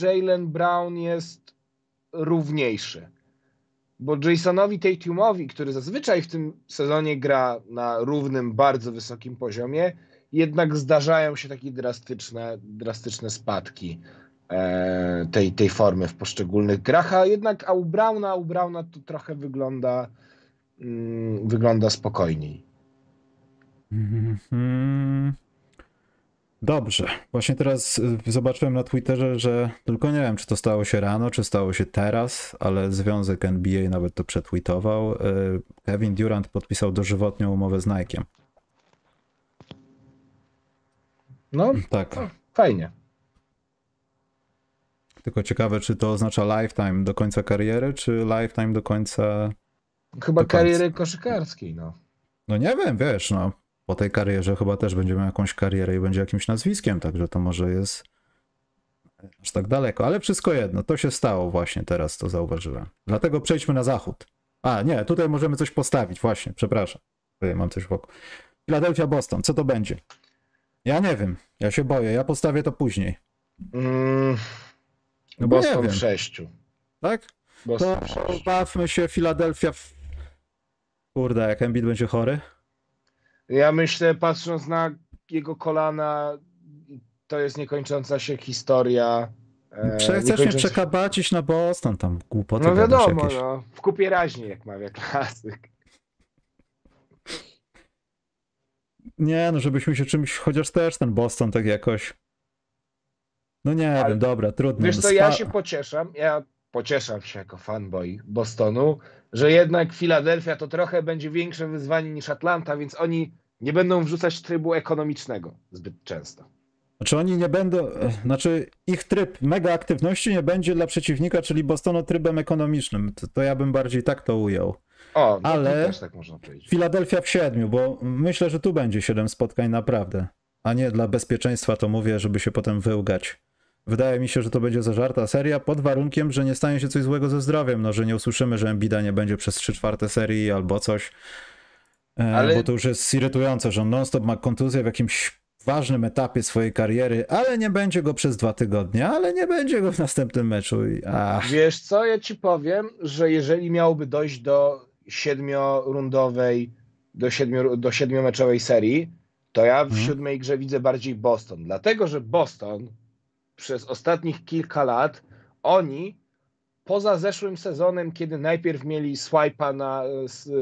Jalen Brown jest równiejszy. Bo Jasonowi Tatumowi, który zazwyczaj w tym sezonie gra na równym, bardzo wysokim poziomie, jednak zdarzają się takie drastyczne, drastyczne spadki e, tej, tej formy w poszczególnych grach, a jednak a u Browna, u Browna to trochę wygląda, mm, wygląda spokojniej. Mhm. Dobrze. Właśnie teraz y, zobaczyłem na Twitterze, że tylko nie wiem, czy to stało się rano, czy stało się teraz, ale Związek NBA nawet to przetweetował. Y, Kevin Durant podpisał dożywotnią umowę z Nike'em. No, Tak. fajnie. Tylko ciekawe, czy to oznacza lifetime do końca kariery, czy lifetime do końca. Chyba Do końca. kariery koszykarskiej, no. No nie wiem, wiesz, no. Po tej karierze chyba też będzie miał jakąś karierę i będzie jakimś nazwiskiem, także to może jest aż tak daleko. Ale wszystko jedno, to się stało właśnie teraz, to zauważyłem. Dlatego przejdźmy na zachód. A, nie, tutaj możemy coś postawić, właśnie, przepraszam. Tutaj mam coś wokół. Philadelphia, Boston, co to będzie? Ja nie wiem, ja się boję, ja postawię to później. Mm, No bo nie Boston wiem. w sześciu. Tak? Boston To w bawmy się, Philadelphia. W... Kurde, jak Embiid będzie chory. Ja myślę, patrząc na jego kolana, to jest niekończąca się historia. e, Prze- Chcesz mnie przekabacić na Boston, tam głupoty No wiadomo, jakieś. no, w kupie raźniej, jak mawia klasyk. Nie, no żebyśmy się czymś, chociaż też ten Boston tak jakoś. No nie Ale- wiem, dobra, trudno. Wiesz no co, ja się pocieszam, ja pocieszam się jako fanboy Bostonu, że jednak Filadelfia to trochę będzie większe wyzwanie niż Atlanta, więc oni nie będą wrzucać trybu ekonomicznego zbyt często. Znaczy oni nie będą, znaczy ich tryb mega aktywności nie będzie dla przeciwnika, czyli Bostonu trybem ekonomicznym. To, to ja bym bardziej tak to ujął. O, no Ale- też tak można powiedzieć. Filadelfia w siedmiu, bo myślę, że tu będzie siedem spotkań naprawdę. A nie dla bezpieczeństwa to mówię, żeby się potem wyłgać. Wydaje mi się, że to będzie zażarta seria pod warunkiem, że nie stanie się coś złego ze zdrowiem, no że nie usłyszymy, że Embida nie będzie przez 3 czwarte serii albo coś. E, Ale- Bo to już jest irytujące, że on non-stop ma kontuzję w jakimś ważnym etapie swojej kariery, ale nie będzie go przez dwa tygodnie, ale nie będzie go w następnym meczu. I, ach, Wiesz co, ja ci powiem, że jeżeli miałoby dojść do siedmiorundowej, do, siedmiu, do siedmiomeczowej serii, to ja w Mhm. siódmej grze widzę bardziej Boston. Dlatego, że Boston przez ostatnich kilka lat, oni poza zeszłym sezonem, kiedy najpierw mieli swipa na,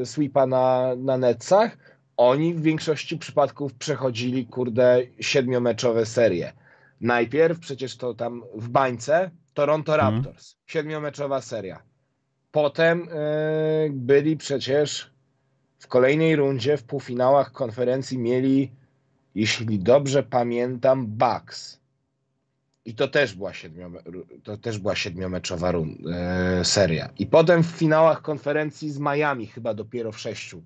sweepa na, na Netsach, oni w większości przypadków przechodzili, kurde, siedmiomeczowe serie. Najpierw przecież to tam w bańce Toronto Mhm. Raptors, siedmiomeczowa seria. Potem e, byli przecież w kolejnej rundzie w półfinałach konferencji mieli, jeśli dobrze pamiętam, Bucks. I to też była, siedmiome, to też była siedmiomeczowa run, e, seria. I potem w finałach konferencji z Miami chyba dopiero w sześciu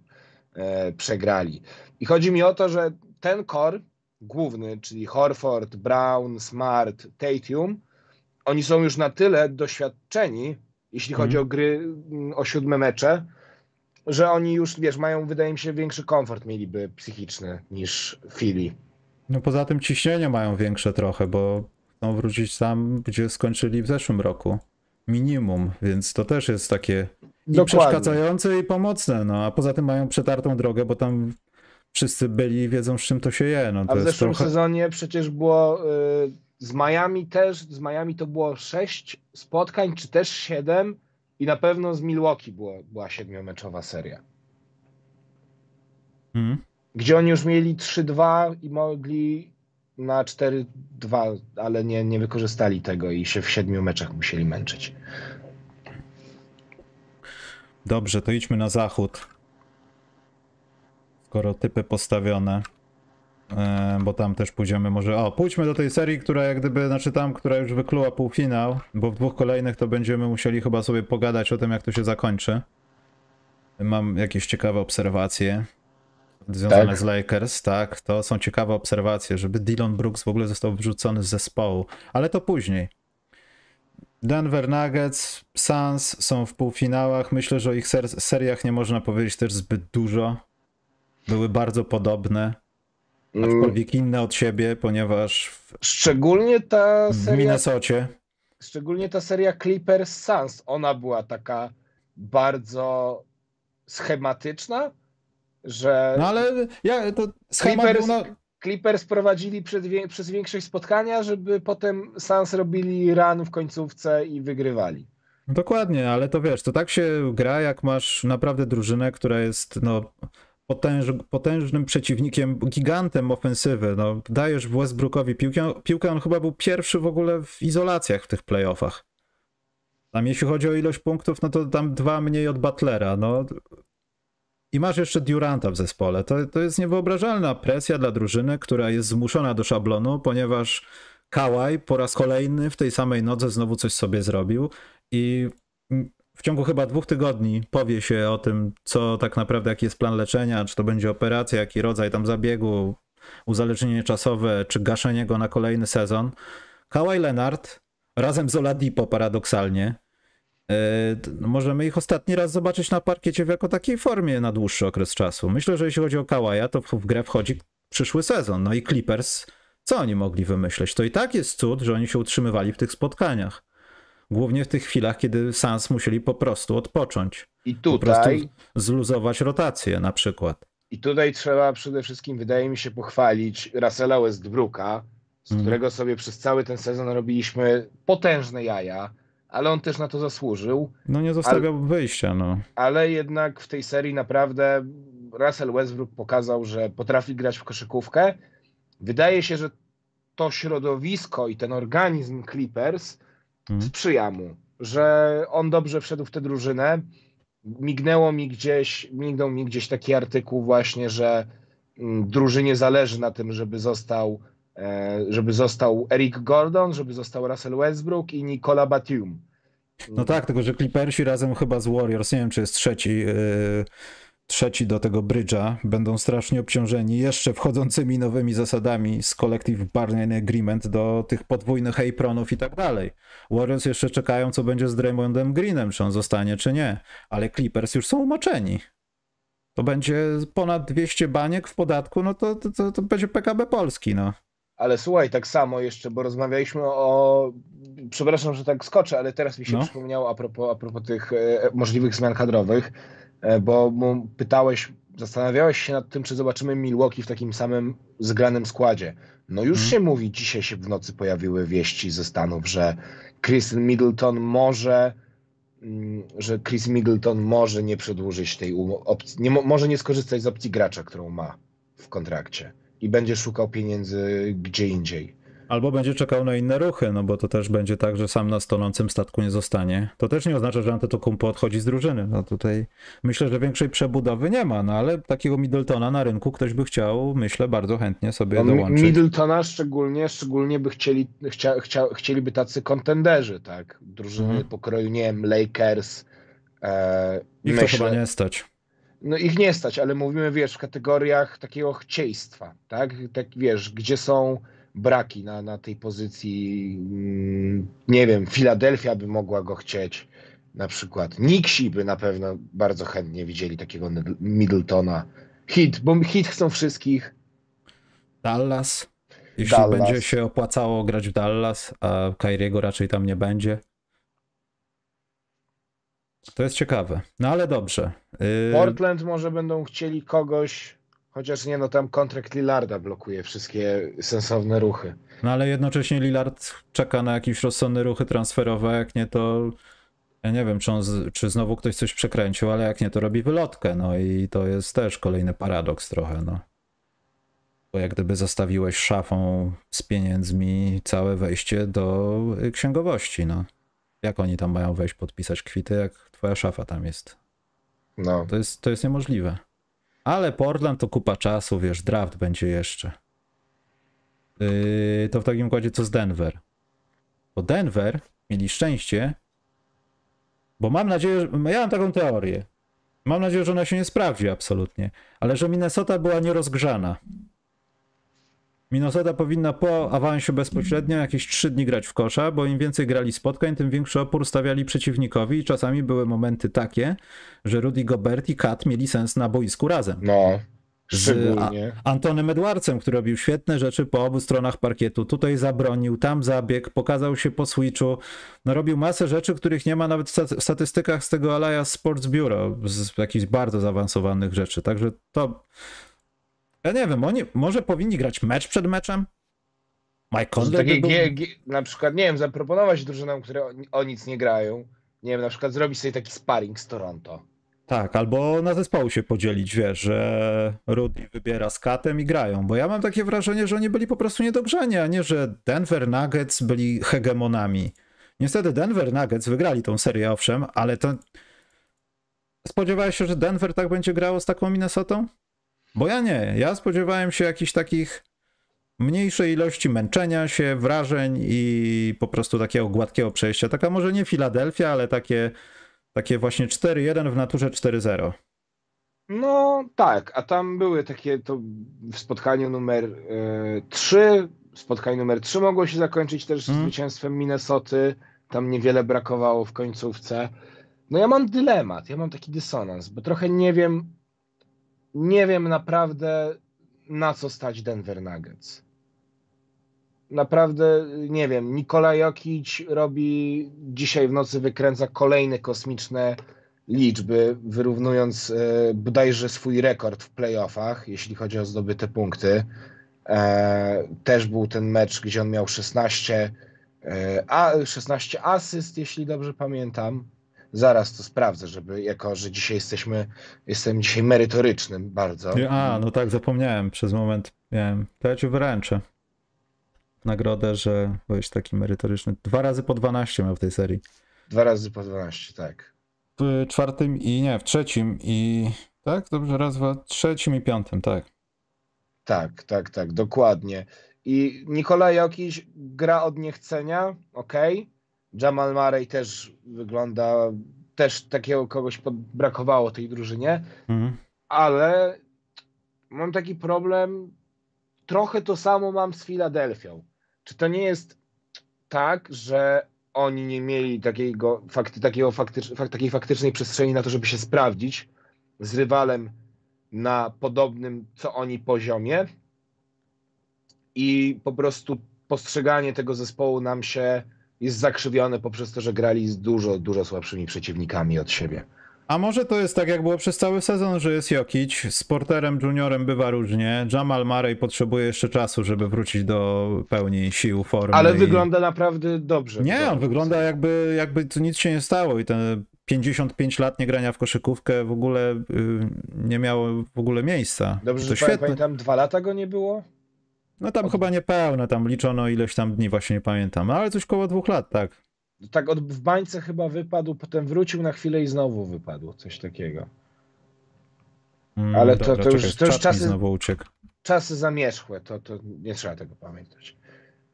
e, przegrali. I chodzi mi o to, że ten core główny, czyli Horford, Brown, Smart, Tatum, oni są już na tyle doświadczeni, jeśli chodzi mm. o gry, o siódme mecze, że oni już, wiesz, mają, wydaje mi się, większy komfort mieliby psychiczny niż Philly. No poza tym ciśnienie mają większe trochę, bo chcą wrócić tam, gdzie skończyli w zeszłym roku. Minimum, więc to też jest takie i przeszkadzające i pomocne, no a poza tym mają przetartą drogę, bo tam wszyscy byli i wiedzą, z czym to się je. No, a w zeszłym trochę... sezonie przecież było y, z Miami też, z Miami to było sześć spotkań, czy też siedem i na pewno z Milwaukee było, była siedmiomeczowa seria. Hmm. Gdzie oni już mieli 3-2 i mogli na 4-2, ale nie, nie wykorzystali tego i się w siedmiu meczach musieli męczyć. Dobrze, to idźmy na zachód. Skoro typy postawione. E, bo tam też pójdziemy może... O, pójdźmy do tej serii, która jak gdyby, znaczy tam, która już wykluła półfinał, bo w dwóch kolejnych to będziemy musieli chyba sobie pogadać o tym, jak to się zakończy. Mam jakieś ciekawe obserwacje związane tak. z Lakers, tak, to są ciekawe obserwacje, żeby Dylan Brooks w ogóle został wyrzucony z zespołu, ale to później. Denver Nuggets, Suns są w półfinałach. Myślę, że o ich ser seriach nie można powiedzieć też zbyt dużo. Były bardzo podobne. Mm. Aczkolwiek inne od siebie, ponieważ. W, szczególnie ta seria. W Minnesocie. Szczególnie ta seria Clippers Suns. Ona była taka bardzo schematyczna, że. No ale ja, to Clippers, na... Clippers prowadzili przed, przez większość spotkania, żeby potem Suns robili run w końcówce i wygrywali. Dokładnie, ale to wiesz, to tak się gra, jak masz naprawdę drużynę, która jest no, potęż, potężnym przeciwnikiem, gigantem ofensywy. No, dajesz Westbrookowi piłkę, piłkę, on chyba był pierwszy w ogóle w izolacjach w tych playoffach. Tam jeśli chodzi o ilość punktów, no to tam dwa mniej od Butlera. No. I masz jeszcze Duranta w zespole. To, to jest niewyobrażalna presja dla drużyny, która jest zmuszona do szablonu, ponieważ Kałaj po raz kolejny w tej samej nodze znowu coś sobie zrobił i w ciągu chyba dwóch tygodni powie się o tym, co tak naprawdę, jaki jest plan leczenia, czy to będzie operacja, jaki rodzaj tam zabiegu, uzależnienie czasowe, czy gaszenie go na kolejny sezon. Kawhi Leonard razem z Oladipo paradoksalnie możemy ich ostatni raz zobaczyć na parkiecie w jako takiej formie na dłuższy okres czasu. Myślę, że jeśli chodzi o Kawaja, to w grę wchodzi przyszły sezon. No i Clippers, co oni mogli wymyśleć? To i tak jest cud, że oni się utrzymywali w tych spotkaniach. Głównie w tych chwilach, kiedy Sans musieli po prostu odpocząć. I tutaj. zluzować rotację na przykład. I tutaj trzeba przede wszystkim, wydaje mi się, pochwalić Russella Westbrooka, z mm. którego sobie przez cały ten sezon robiliśmy potężne jaja, ale on też na to zasłużył. No nie zostawiał ale, wyjścia, no. Ale jednak w tej serii naprawdę Russell Westbrook pokazał, że potrafi grać w koszykówkę. Wydaje się, że to środowisko i ten organizm Clippers mhm. sprzyja mu, że on dobrze wszedł w tę drużynę. Mignęło mi gdzieś, mignął mi gdzieś taki artykuł właśnie, że mm, drużynie zależy na tym, żeby został żeby został Eric Gordon, żeby został Russell Westbrook i Nicola Batum. No tak, tylko że Clippersi razem chyba z Warriors, nie wiem czy jest trzeci, yy, trzeci do tego brydża będą strasznie obciążeni jeszcze wchodzącymi nowymi zasadami z Collective Bargain Agreement do tych podwójnych apronów i tak dalej. Warriors jeszcze czekają, co będzie z Draymondem Greenem, czy on zostanie, czy nie, ale Clippers już są umoczeni. To będzie ponad 200 baniek w podatku, no to, to, to, to będzie PKB Polski, no. Ale słuchaj, tak samo jeszcze, bo rozmawialiśmy o. Przepraszam, że tak skoczę, ale teraz mi się no. przypomniało a propos, a propos tych e, możliwych zmian kadrowych E, bo mu pytałeś, zastanawiałeś się nad tym, czy zobaczymy Milwaukee w takim samym zgranym składzie. No już hmm. się mówi, dzisiaj się w nocy pojawiły wieści ze Stanów, że Chris Middleton może mm, że Chris Middleton może nie przedłużyć tej opcji, nie, może nie skorzystać z opcji gracza, którą ma w kontrakcie i będzie szukał pieniędzy gdzie indziej. Albo będzie czekał na inne ruchy, no bo to też będzie tak, że sam na stonącym statku nie zostanie. To też nie oznacza, że Antetokounmpo odchodzi z drużyny. No tutaj myślę, że większej przebudowy nie ma, no ale takiego Middletona na rynku ktoś by chciał, myślę, bardzo chętnie sobie No, dołączyć. Middletona szczególnie, szczególnie by chcieli, chcia, chcia, chcieliby tacy kontenderzy, tak? Drużyny Mhm. pokroju, nie wiem, Lakers. E, Ich to chyba nie stać. No ich nie stać, ale mówimy, wiesz, w kategoriach takiego chcieństwa, tak? Tak, wiesz, gdzie są braki na, na tej pozycji, mm, nie wiem, Filadelfia by mogła go chcieć, na przykład. Nixi by na pewno bardzo chętnie widzieli takiego Middletona. Hit, bo hit chcą wszystkich. Dallas. Jeśli Dallas. będzie się opłacało grać w Dallas, a Kyriego raczej tam nie będzie. To jest ciekawe. No ale dobrze. Yy, Portland może będą chcieli kogoś, chociaż nie, no tam kontrakt Lillarda blokuje wszystkie sensowne ruchy. No ale jednocześnie Lillard czeka na jakieś rozsądne ruchy transferowe, jak nie to ja nie wiem, czy, on z, czy znowu ktoś coś przekręcił, ale jak nie to robi wylotkę, no i to jest też kolejny paradoks trochę, no. Bo jak gdyby zostawiłeś szafą z pieniędzmi całe wejście do y, księgowości, no. Jak oni tam mają wejść, podpisać kwity, jak twoja szafa tam jest? No. To jest, to jest niemożliwe. Ale Portland to kupa czasu, wiesz, draft będzie jeszcze. Yy, to w takim układzie co z Denver? Bo Denver mieli szczęście, bo mam nadzieję, że, ja mam taką teorię. Mam nadzieję, że ona się nie sprawdzi absolutnie, ale że Minnesota była nierozgrzana. Minnesota powinna po awansie bezpośrednio jakieś 3 dni grać w kosza, bo im więcej grali spotkań, tym większy opór stawiali przeciwnikowi i czasami były momenty takie, że Rudy Gobert i Kat mieli sens na boisku razem. No. Z. Antonem Edwardsem, który robił świetne rzeczy po obu stronach parkietu. Tutaj zabronił, tam zabieg, pokazał się po switchu. No, robił masę rzeczy, których nie ma nawet w sta- w statystykach z tego Alliance Sports Bureau, z jakichś bardzo zaawansowanych rzeczy. Także to. Ja nie wiem, oni może powinni grać mecz przed meczem? Mike Conley by był... Na przykład, nie wiem, zaproponować drużynom, które o, o nic nie grają. Nie wiem, na przykład zrobić sobie taki sparring z Toronto. Tak, albo na zespołu się podzielić, wiesz, że Rudy wybiera z Katem i grają, bo ja mam takie wrażenie, że oni byli po prostu niedogrzani, a nie, że Denver Nuggets byli hegemonami. Niestety Denver Nuggets wygrali tą serię, owszem, ale to... Spodziewałeś się, że Denver tak będzie grało z taką Minnesotą? Bo ja nie. Ja spodziewałem się jakichś takich mniejszej ilości męczenia się, wrażeń i po prostu takiego gładkiego przejścia. Taka może nie Filadelfia, ale takie, takie właśnie 4-1 w naturze 4-0. No tak, a tam były takie, to w spotkaniu numer 3, spotkanie numer 3 mogło się zakończyć też Mm. zwycięstwem Minnesoty. Tam niewiele brakowało w końcówce. No ja mam dylemat, ja mam taki dysonans, bo trochę nie wiem, nie wiem naprawdę na co stać Denver Nuggets. Naprawdę nie wiem. Nikola Jokic robi dzisiaj w nocy wykręca kolejne kosmiczne liczby, wyrównując e, bodajże swój rekord w playoffach, jeśli chodzi o zdobyte punkty. E, też był ten mecz, gdzie on miał 16, e, a 16 asyst, jeśli dobrze pamiętam. Zaraz to sprawdzę, żeby jako, że dzisiaj jesteśmy, jestem dzisiaj merytorycznym bardzo. A, no tak, zapomniałem przez moment. Miałem. To ja ci wręczę nagrodę, że byłeś taki merytoryczny. Dwa razy po 12 miał w tej serii. Dwa razy po 12, tak. W czwartym i nie, w trzecim i. Tak, dobrze, raz, dwa, trzecim i piątym, tak. Tak, tak, tak, dokładnie. I Nikola Jokic gra od niechcenia, ok. Jamal Murray też wygląda, też takiego kogoś brakowało tej drużynie, Mhm. ale mam taki problem, trochę to samo mam z Filadelfią. Czy to nie jest tak, że oni nie mieli takiego, fakty, takiego faktycz, fak, takiej faktycznej przestrzeni na to, żeby się sprawdzić z rywalem na podobnym co oni poziomie i po prostu postrzeganie tego zespołu nam się jest zakrzywione poprzez to, że grali z dużo, dużo słabszymi przeciwnikami od siebie. A może to jest tak, jak było przez cały sezon, że jest Jokic, z Porterem Juniorem bywa różnie, Jamal Murray potrzebuje jeszcze czasu, żeby wrócić do pełni sił, formy. Ale i... wygląda naprawdę dobrze. Nie, on wygląda jakby, jakby nic się nie stało i ten 55 lat nie grania w koszykówkę w ogóle y, nie miało w ogóle miejsca. Dobrze, to że świetne. pamiętam, dwa lata go nie było? No tam chyba niepełne, tam liczono ileś tam dni, właśnie nie pamiętam, ale coś koło dwóch lat, tak. Tak od, w bańce chyba wypadł, potem wrócił na chwilę i znowu wypadł, coś takiego. Mm, Ale to- dobra, to już- czekaj, to już czat mi czasy- znowu uciekł. Czasy zamierzchłe, to, to nie trzeba tego pamiętać.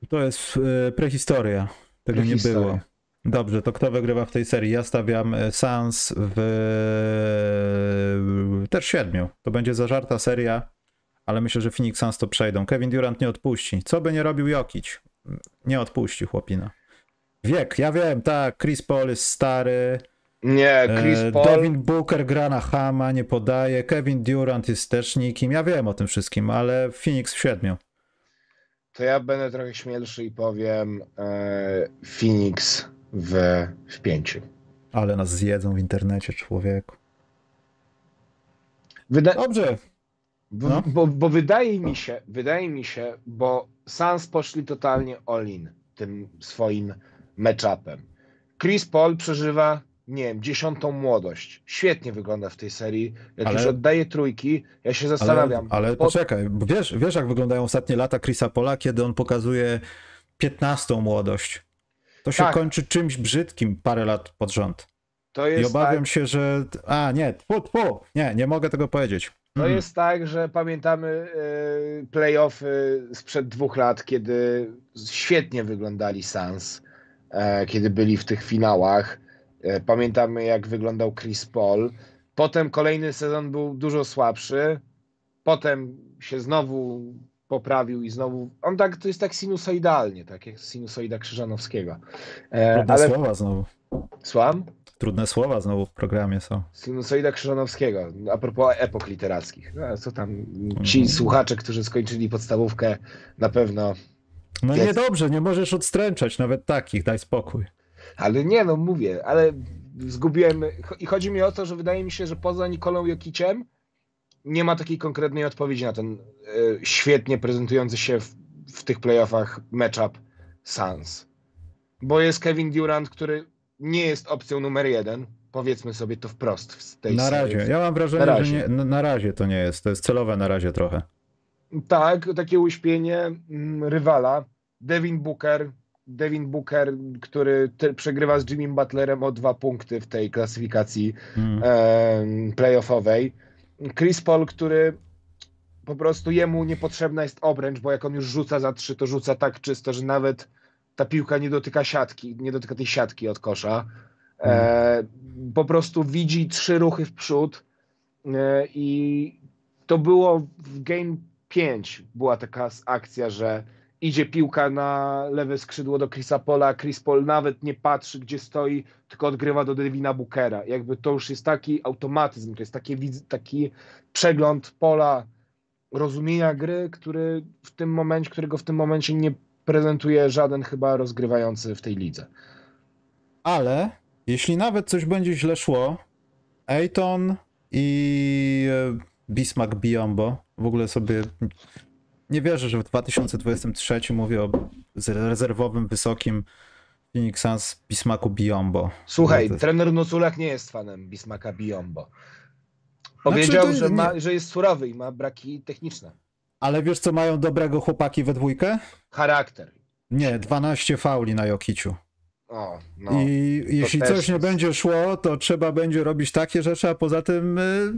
To jest e, prehistoria. Tego nie Prehistoria. było. Dobrze, to kto wygrywa w tej serii? Ja stawiam e, Sans w też siedmiu. To będzie zażarta seria, ale myślę, że Phoenix Suns to przejdą. Kevin Durant nie odpuści. Co by nie robił Jokic? Nie odpuści chłopina. Wiek, ja wiem, tak, Chris Paul jest stary, Nie, Chris e, Paul. Devin Booker gra na Hama, nie podaje, Kevin Durant jest też nikim, ja wiem o tym wszystkim, ale Phoenix w siedmiu. To ja będę trochę śmielszy i powiem e, Phoenix w, w pięciu. Ale nas zjedzą w internecie, człowieku. Wyda- Dobrze, bo, no. bo, bo wydaje mi się, wydaje mi się, bo Suns poszli totalnie all-in tym swoim matchupem. Chris Paul przeżywa, nie wiem, dziesiątą młodość. Świetnie wygląda w tej serii. Jak Ale- już oddaje trójki, ja się Ale, zastanawiam. ale po- poczekaj, wiesz, wiesz jak wyglądają ostatnie lata Chrisa Pola, kiedy on pokazuje 15 młodość. To się Tak. kończy czymś brzydkim parę lat pod rząd. I obawiam tak, się, że... A, nie, tfu, tfu. nie, nie mogę tego powiedzieć. To Mm. jest tak, że pamiętamy e, playoffy sprzed dwóch lat, kiedy świetnie wyglądali Suns, e, kiedy byli w tych finałach. E, Pamiętamy, jak wyglądał Chris Paul. Potem kolejny sezon był dużo słabszy. Potem się znowu poprawił i znowu. On tak, to jest tak sinusoidalnie, tak jak sinusoida Krzyżanowskiego. E, ale słowa znowu. słucham? Trudne słowa znowu w programie są. Sinusoida Krzyżanowskiego, a propos epok literackich. No, co tam, ci Mhm. słuchacze, którzy skończyli podstawówkę, na pewno. No Jest. niedobrze, nie możesz odstręczać nawet takich, daj spokój. Ale nie, no mówię, ale zgubiłem. I chodzi mi o to, że wydaje mi się, że poza Nikolą Jokiciem nie ma takiej konkretnej odpowiedzi na ten e, świetnie prezentujący się w, w tych playoffach matchup Suns. Bo jest Kevin Durant, który nie jest opcją numer jeden. Powiedzmy sobie to wprost w tej Na serii. razie. Ja mam wrażenie, Na razie. że nie, na, razie to nie jest. To jest celowe na razie trochę. Tak, takie uśpienie mm, rywala. Devin Booker, Devin Booker, który przegrywa z Jimmy Butlerem o dwa punkty w tej klasyfikacji Mm. em, playoffowej. Chris Paul, który po prostu jemu niepotrzebna jest obręcz, bo jak on już rzuca za trzy, to rzuca tak czysto, że nawet ta piłka nie dotyka siatki, nie dotyka tej siatki od kosza. E, po prostu widzi trzy ruchy w przód e, i to było w game 5 była taka akcja, że idzie piłka na lewe skrzydło do Chrisa Pola, Chris Paul nawet nie patrzy gdzie stoi, tylko odgrywa do Devina Bookera. Jakby to już jest taki automatyzm, to jest taki, taki przegląd pola rozumienia gry, który w tym momencie, którego w tym momencie nie prezentuje żaden chyba rozgrywający w tej lidze. Ale jeśli nawet coś będzie źle szło, Ayton i e, Bismarck Biombo, w ogóle sobie nie wierzę, że w 2023 mówię o rezerwowym, wysokim Phoenix Suns Bismarcku Biombo. Słuchaj, To trener Nuculak nie jest fanem Bismaka Biombo. Powiedział, Znaczy, że, ma, nie- że jest surowy i ma braki techniczne. Ale wiesz, co mają dobrego chłopaki we dwójkę? Charakter. Nie, 12 fauli na Jokiciu. O, no. I jeśli coś nie jest- będzie szło, to trzeba będzie robić takie rzeczy, a poza tym, y,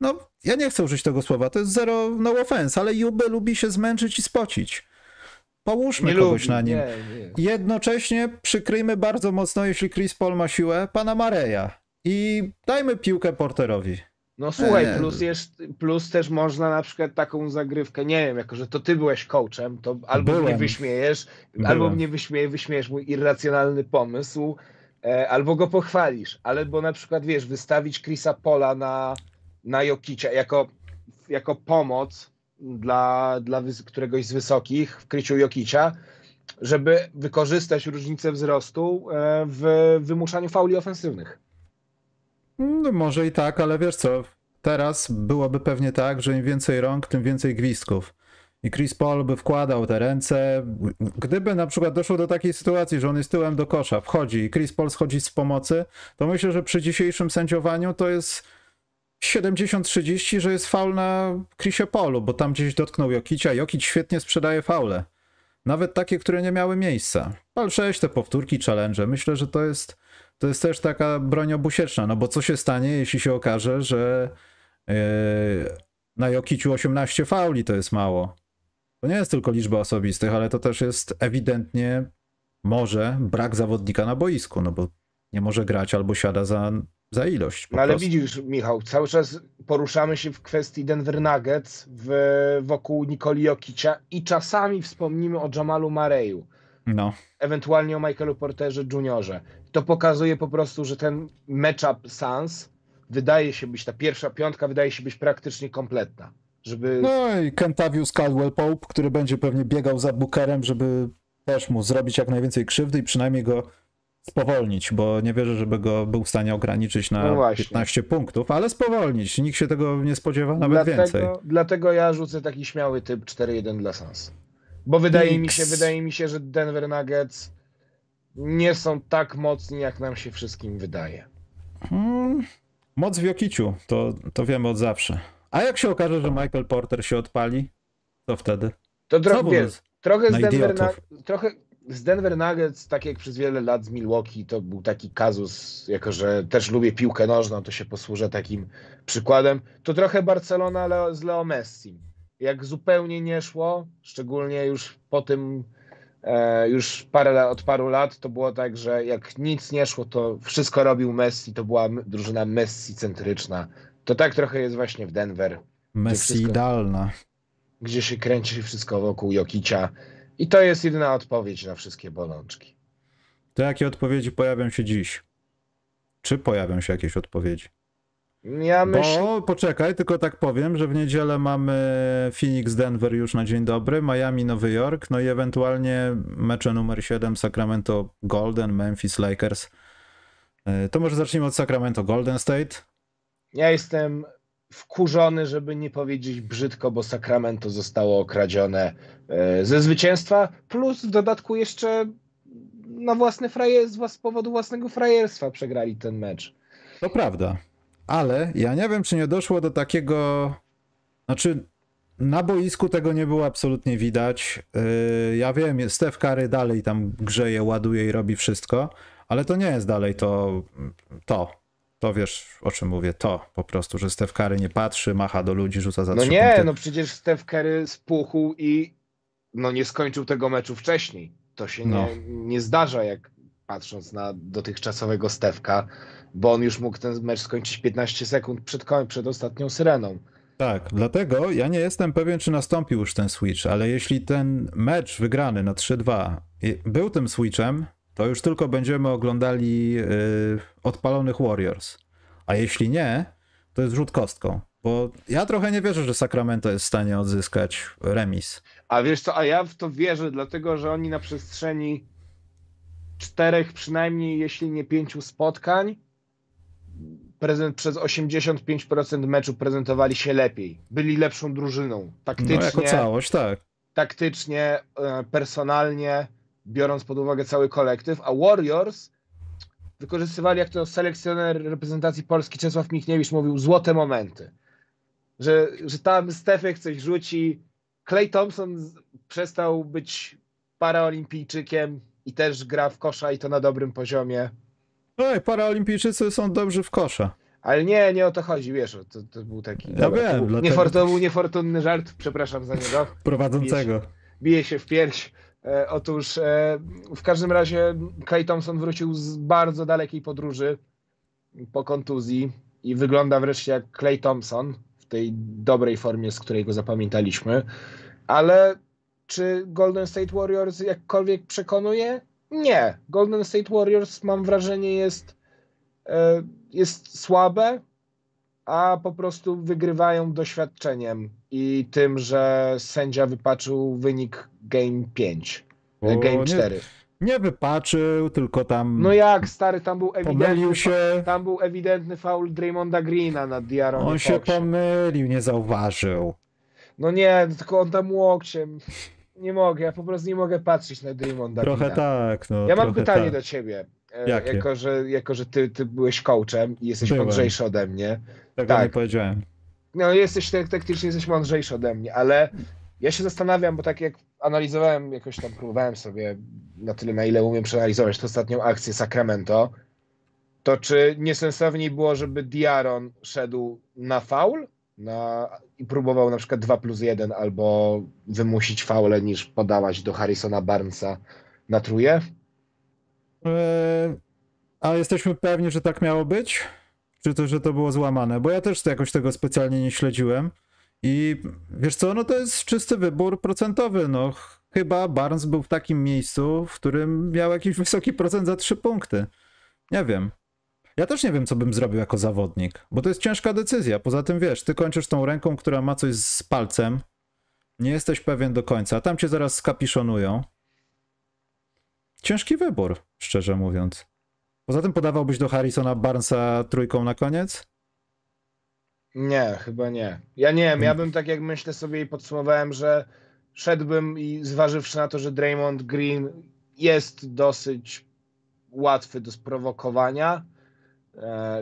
no, ja nie chcę użyć tego słowa, to jest zero no offense, ale Jube lubi się zmęczyć i spocić. Połóżmy nie kogoś lubi, na nim. Nie, nie. Jednocześnie przykryjmy bardzo mocno, jeśli Chris Paul ma siłę, pana Mareja. I dajmy piłkę Porterowi. No słuchaj, Eee. plus, jest, plus też można na przykład taką zagrywkę, nie wiem, jako że to ty byłeś coachem, to albo mnie Byłem. wyśmiejesz, Byłem. albo mnie wyśmieje, wyśmiejesz mój irracjonalny pomysł, e, albo go pochwalisz, ale bo na przykład, wiesz, wystawić Chrisa Pola na, na Jokicia jako, jako pomoc dla, dla któregoś z wysokich w kryciu Jokicia, żeby wykorzystać różnicę wzrostu e, w wymuszaniu fauli ofensywnych. No, może i tak, ale wiesz co, teraz byłoby pewnie tak, że im więcej rąk, tym więcej gwizdków. I Chris Paul by wkładał te ręce. Gdyby na przykład doszło do takiej sytuacji, że on jest tyłem do kosza, wchodzi i Chris Paul schodzi z pomocy, to myślę, że przy dzisiejszym sędziowaniu to jest 70-30, że jest faul na Chrisie Polu, bo tam gdzieś dotknął Jokicia. Jokic świetnie sprzedaje faule. Nawet takie, które nie miały miejsca. Pal 6, te powtórki, challenge. Myślę, że to jest, to jest też taka broń obusieczna, no bo co się stanie, jeśli się okaże, że yy, na Jokiciu 18 fauli to jest mało. To nie jest tylko liczba osobistych, ale to też jest ewidentnie może brak zawodnika na boisku, no bo nie może grać albo siada za, za ilość. No ale prostu. widzisz, Michał, cały czas poruszamy się w kwestii Denver Nuggets w, wokół Nikoli Jokicia i czasami wspomnimy o Jamalu Mareju. No. Ewentualnie o Michaelu Porterze Juniorze. To pokazuje po prostu, że ten matchup Suns wydaje się być, ta pierwsza piątka wydaje się być praktycznie kompletna. Żeby... No i Kentavius Caldwell Pope, który będzie pewnie biegał za Bookerem, żeby też mu zrobić jak najwięcej krzywdy i przynajmniej go spowolnić, bo nie wierzę, żeby go był w stanie ograniczyć na no 15 punktów, ale spowolnić. Nikt się tego nie spodziewa, nawet dlatego, więcej. Dlatego ja rzucę taki śmiały typ 4-1 dla Sans. Bo wydaje X. mi się, wydaje mi się, że Denver Nuggets nie są tak mocni, jak nam się wszystkim wydaje. Hmm, moc w Jokiciu, to, to wiemy od zawsze. A jak się okaże, że Michael Porter się odpali, to wtedy? To trochę, trochę, z Denver, na, trochę z Denver Nuggets, tak jak przez wiele lat z Milwaukee, to był taki kazus, jako że też lubię piłkę nożną, to się posłużę takim przykładem. To trochę Barcelona z Leo Messi. Jak zupełnie nie szło, szczególnie już po tym, już parę, od paru lat, to było tak, że jak nic nie szło, to wszystko robił Messi, to była drużyna Messi-centryczna. To tak trochę jest właśnie w Denver. Messi idealna. Gdzie się kręci wszystko wokół Jokicia i to jest jedyna odpowiedź na wszystkie bolączki. To jakie odpowiedzi pojawią się dziś? Czy pojawią się jakieś odpowiedzi? Ja myślę... Bo poczekaj, tylko tak powiem, że w niedzielę mamy Phoenix Denver już na dzień dobry, Miami Nowy Jork, no i ewentualnie mecze numer 7 Sacramento Golden, Memphis Lakers. E, to może zacznijmy od Sacramento Golden State. Ja jestem wkurzony, żeby nie powiedzieć brzydko, bo Sacramento zostało okradzione e, ze zwycięstwa, plus w dodatku jeszcze na własne frajerstwa, z powodu własnego frajerstwa przegrali ten mecz. To prawda, ale ja nie wiem, czy nie doszło do takiego, znaczy na boisku tego nie było absolutnie widać. E, ja wiem, Steph Curry dalej tam grzeje, ładuje i robi wszystko, ale to nie jest dalej to, to to wiesz, o czym mówię, to po prostu, że Steph Curry nie patrzy, macha do ludzi, rzuca za No nie, punkty. no przecież Steph Curry spuchł i no nie skończył tego meczu wcześniej. To się no. nie, nie zdarza, jak patrząc na dotychczasowego Stefka, bo on już mógł ten mecz skończyć 15 sekund przed, przed ostatnią syreną. Tak, dlatego ja nie jestem pewien, czy nastąpił już ten switch, ale jeśli ten mecz wygrany na 3-2 był tym switchem, to już tylko będziemy oglądali yy, odpalonych Warriors. A jeśli nie, to jest rzut kostką. Bo ja trochę nie wierzę, że Sacramento jest w stanie odzyskać remis. A wiesz co, a ja w to wierzę, dlatego że oni na przestrzeni czterech przynajmniej, jeśli nie pięciu spotkań, prezent, przez 85% meczu prezentowali się lepiej. Byli lepszą drużyną. Taktycznie. No jako całość, tak. Taktycznie, e, personalnie biorąc pod uwagę cały kolektyw, a Warriors wykorzystywali, jak to selekcjoner reprezentacji Polski Czesław Michniewicz mówił, złote momenty. Że, że tam Stefek coś rzuci. Clay Thompson przestał być paraolimpijczykiem i też gra w kosza i to na dobrym poziomie. Oj, paraolimpijczycy są dobrzy w kosza. Ale nie, nie o to chodzi, wiesz, to, to był taki... Ja dobra, wiem, to był, był niefortunny żart, przepraszam za niego. Prowadzącego. Bije się, bije się w pierś. E, otóż e, w każdym razie Clay Thompson wrócił z bardzo dalekiej podróży po kontuzji i wygląda wreszcie jak Clay Thompson w tej dobrej formie, z której go zapamiętaliśmy. Ale czy Golden State Warriors jakkolwiek przekonuje? Nie. Golden State Warriors mam wrażenie jest, e, jest słabe, a po prostu wygrywają doświadczeniem i tym, że sędzia wypaczył wynik Game 5, o, Game 4. Nie, nie, wypaczył, tylko tam. No jak stary, tam był ewidentny. Się. Tam był ewidentny faul Draymonda Greena nad Diarą. On się pomylił, nie zauważył. No nie, tylko on tam łokciem. Nie mogę, ja po prostu nie mogę patrzeć na Draymonda Trochę tak. No, ja mam pytanie tak. do ciebie. E, Jakie? Jako, że, jako, że ty, ty byłeś coachem i jesteś Byłem. mądrzejszy ode mnie. Tego Tak. nie powiedziałem. No jesteś tak- taktycznie jesteś mądrzejszy ode mnie, ale ja się zastanawiam, bo tak jak analizowałem, jakoś tam próbowałem sobie na tyle, na ile umiem przeanalizować tę ostatnią akcję Sacramento, to czy niesensowniej było, żeby Diaron szedł na faul na, i próbował na przykład 2 plus 1 albo wymusić faule niż podawać do Harrisona Barnesa na truje? Eee, a jesteśmy pewni, że tak miało być? Czy to, że to było złamane? Bo ja też jakoś tego specjalnie nie śledziłem. I wiesz co, no to jest czysty wybór procentowy. No chyba Barnes był w takim miejscu, w którym miał jakiś wysoki procent za trzy punkty. Nie wiem. Ja też nie wiem, co bym zrobił jako zawodnik, bo to jest ciężka decyzja. Poza tym wiesz, ty kończysz tą ręką, która ma coś z palcem. Nie jesteś pewien do końca, a tam cię zaraz skapiszonują. Ciężki wybór, szczerze mówiąc. Poza tym podawałbyś do Harrisona Barnesa trójką na koniec? Nie, chyba nie. Ja nie wiem, ja bym tak jak myślę sobie i podsumowałem, że szedłbym i zważywszy na to, że Draymond Green jest dosyć łatwy do sprowokowania,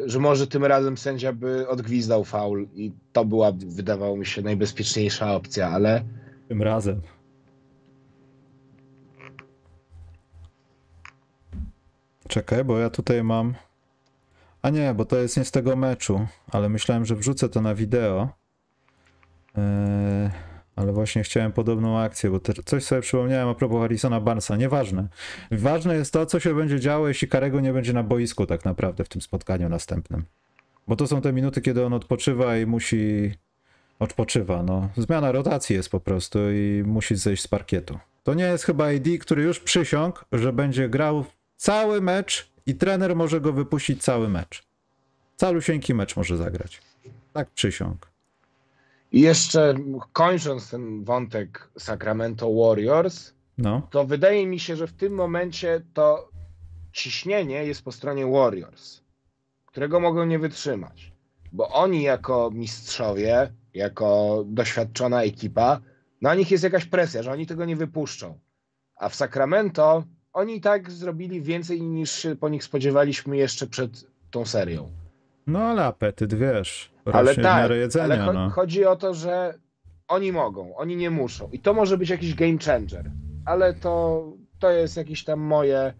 że może tym razem sędzia by odgwizdał faul i to była, wydawało mi się, najbezpieczniejsza opcja, ale Tym razem. Czekaj, bo ja tutaj mam. A nie, bo to jest nie z tego meczu, ale myślałem, że wrzucę to na wideo. Eee, ale właśnie chciałem podobną akcję, bo coś sobie przypomniałem a propos Harrisona Barnesa. Nieważne. Ważne jest to, co się będzie działo, jeśli Karego nie będzie na boisku tak naprawdę w tym spotkaniu następnym. Bo to są te minuty, kiedy on odpoczywa i musi. Odpoczywa, no. Zmiana rotacji jest po prostu i musi zejść z parkietu. To nie jest chyba AD, który już przysiągł, że będzie grał cały mecz i trener może go wypuścić cały mecz. Calusieńki mecz może zagrać. Tak przysiąg. I jeszcze kończąc ten wątek Sacramento Warriors, No. to wydaje mi się, że w tym momencie to ciśnienie jest po stronie Warriors, którego mogą nie wytrzymać. Bo oni jako mistrzowie, jako doświadczona ekipa, na nich jest jakaś presja, że oni tego nie wypuszczą. A w Sacramento oni i tak zrobili więcej niż się po nich spodziewaliśmy jeszcze przed tą serią. No ale apetyt, wiesz. Ale tak, jedzenia, ale cho- no. chodzi o to, że oni mogą, oni nie muszą. I to może być jakiś game changer. Ale to, to jest jakieś tam moje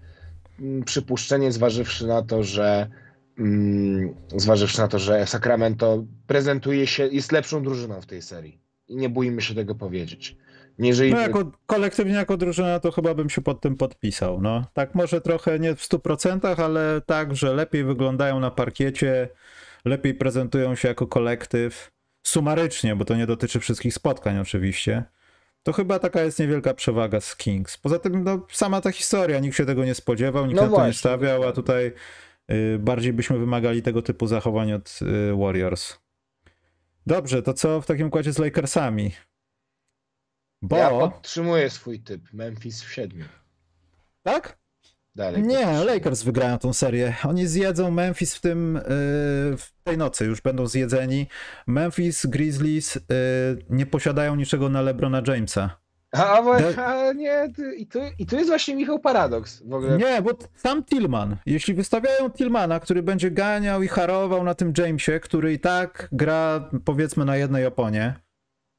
mm, przypuszczenie, zważywszy na to, że mm, zważywszy na to, że Sacramento prezentuje się, jest lepszą drużyną w tej serii. I nie bójmy się tego powiedzieć. Jeżeli, No jako kolektywnie, jako drużyna, to chyba bym się pod tym podpisał, no. Tak może trochę nie w 100%, ale tak, że lepiej wyglądają na parkiecie, lepiej prezentują się jako kolektyw, sumarycznie, bo to nie dotyczy wszystkich spotkań oczywiście, to chyba taka jest niewielka przewaga z Kings. Poza tym, no, sama ta historia, nikt się tego nie spodziewał, nikt No na to nie właśnie, stawiał, a tutaj y, bardziej byśmy wymagali tego typu zachowań od y, Warriors. Dobrze, to co w takim układzie z Lakersami? Bo... ja podtrzymuję swój typ. Memphis w siedmiu. Tak? Dalej. Nie. Lakers wygrają tą serię. Oni zjedzą Memphis w tym yy, w tej nocy, już będą zjedzeni. Memphis, Grizzlies yy, nie posiadają niczego na LeBrona Jamesa. A, Da- a nie, ty, i, tu, i tu jest właśnie Michał paradoks. W ogóle Nie, bo sam Tillman, jeśli wystawiają Tillmana, który będzie ganiał i harował na tym Jamesie, który i tak gra powiedzmy na jednej oponie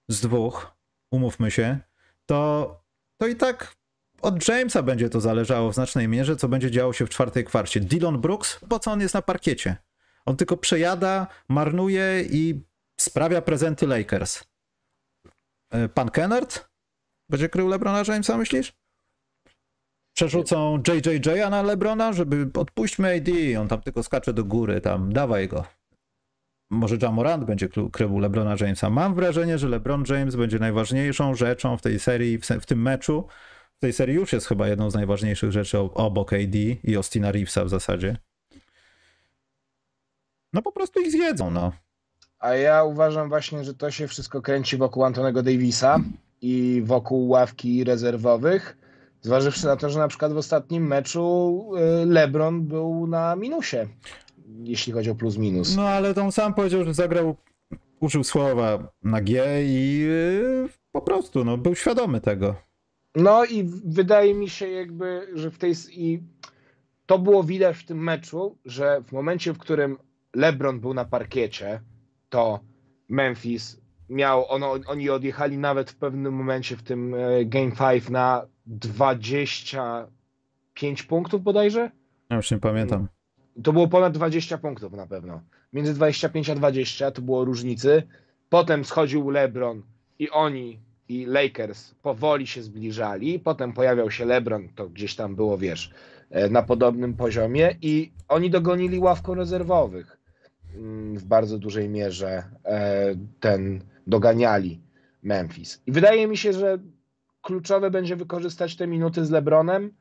z dwóch, umówmy się, to, to i tak od Jamesa będzie to zależało w znacznej mierze, co będzie działo się w czwartej kwarcie. Dylan Brooks, po co on jest na parkiecie? On tylko przejada, marnuje i sprawia prezenty Lakers. E, Pan Kennard będzie krył LeBrona Jamesa, myślisz? Przerzucą JJJ na LeBrona, żeby odpuśćmy AD, on tam tylko skacze do góry, tam dawaj go. Może Jamorant będzie krył- LeBrona Jamesa. Mam wrażenie, że LeBron James będzie najważniejszą rzeczą w tej serii, w, w tym meczu. W tej serii już jest chyba jedną z najważniejszych rzeczy obok AD i Austina Reevesa w zasadzie. No po prostu ich zjedzą, no. A ja uważam właśnie, że to się wszystko kręci wokół Antonego Davisa i wokół ławki rezerwowych. Zważywszy na to, że na przykład w ostatnim meczu y, LeBron był na minusie, jeśli chodzi o plus minus. No ale on sam powiedział, że zagrał, użył słowa na G i yy, po prostu, no, był świadomy tego. No i wydaje mi się jakby, że w tej i to było widać w tym meczu, że w momencie, w którym LeBron był na parkiecie, to Memphis miał, ono, oni odjechali nawet w pewnym momencie w tym e, Game 5 na 25 punktów bodajże. Ja już nie pamiętam. To było ponad 20 punktów na pewno. Między 25 a 20 to było różnicy. Potem schodził LeBron i oni i Lakers powoli się zbliżali. Potem pojawiał się LeBron, to gdzieś tam było, wiesz, e, na podobnym poziomie i oni dogonili ławką rezerwowych mm, w bardzo dużej mierze e, ten doganiali Memphis. I wydaje mi się, że kluczowe będzie wykorzystać te minuty z LeBronem,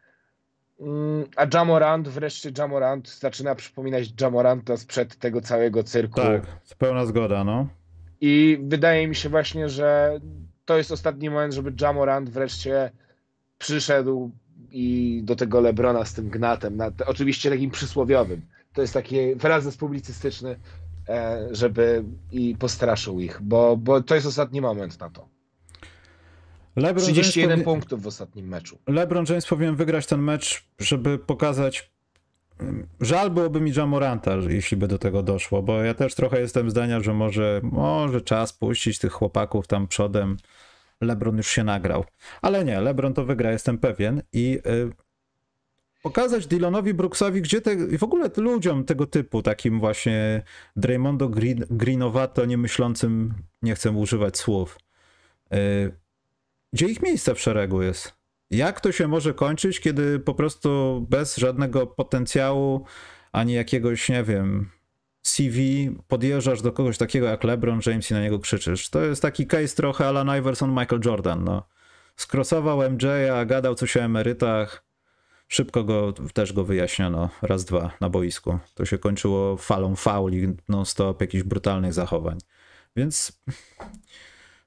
a Jamorant, wreszcie Jamorant zaczyna przypominać Jamoranta sprzed tego całego cyrku. Tak, pełna zgoda, no. I wydaje mi się właśnie, że to jest ostatni moment, żeby Jamorant wreszcie przyszedł i do tego Lebrona z tym gnatem, na, oczywiście takim przysłowiowym. To jest taki frazes publicystyczny, e, żeby i postraszył ich, bo, bo to jest ostatni moment na to. LeBron 31 James punktów w ostatnim meczu. LeBron James powinien wygrać ten mecz, żeby pokazać. Mm, żal byłoby mi Jamoranta, jeśli by do tego doszło, bo ja też trochę jestem zdania, że może, może czas puścić tych chłopaków tam przodem. LeBron już się nagrał. Ale nie, LeBron to wygra, jestem pewien. I y, pokazać Dylonowi Brooksowi, gdzie te, i w ogóle ludziom tego typu, takim właśnie Draymondo Green, Greenowato, niemyślącym, nie chcę używać słów, y, gdzie ich miejsce w szeregu jest. Jak to się może kończyć, kiedy po prostu bez żadnego potencjału, ani jakiegoś, nie wiem, CV podjeżdżasz do kogoś takiego jak LeBron James i na niego krzyczysz. To jest taki case trochę Alan Iverson, Michael Jordan, no. Skrosował MJ-a, gadał coś o emerytach. Szybko go, też go wyjaśniono, raz, dwa na boisku. To się kończyło falą fauli, non-stop, jakichś brutalnych zachowań. Więc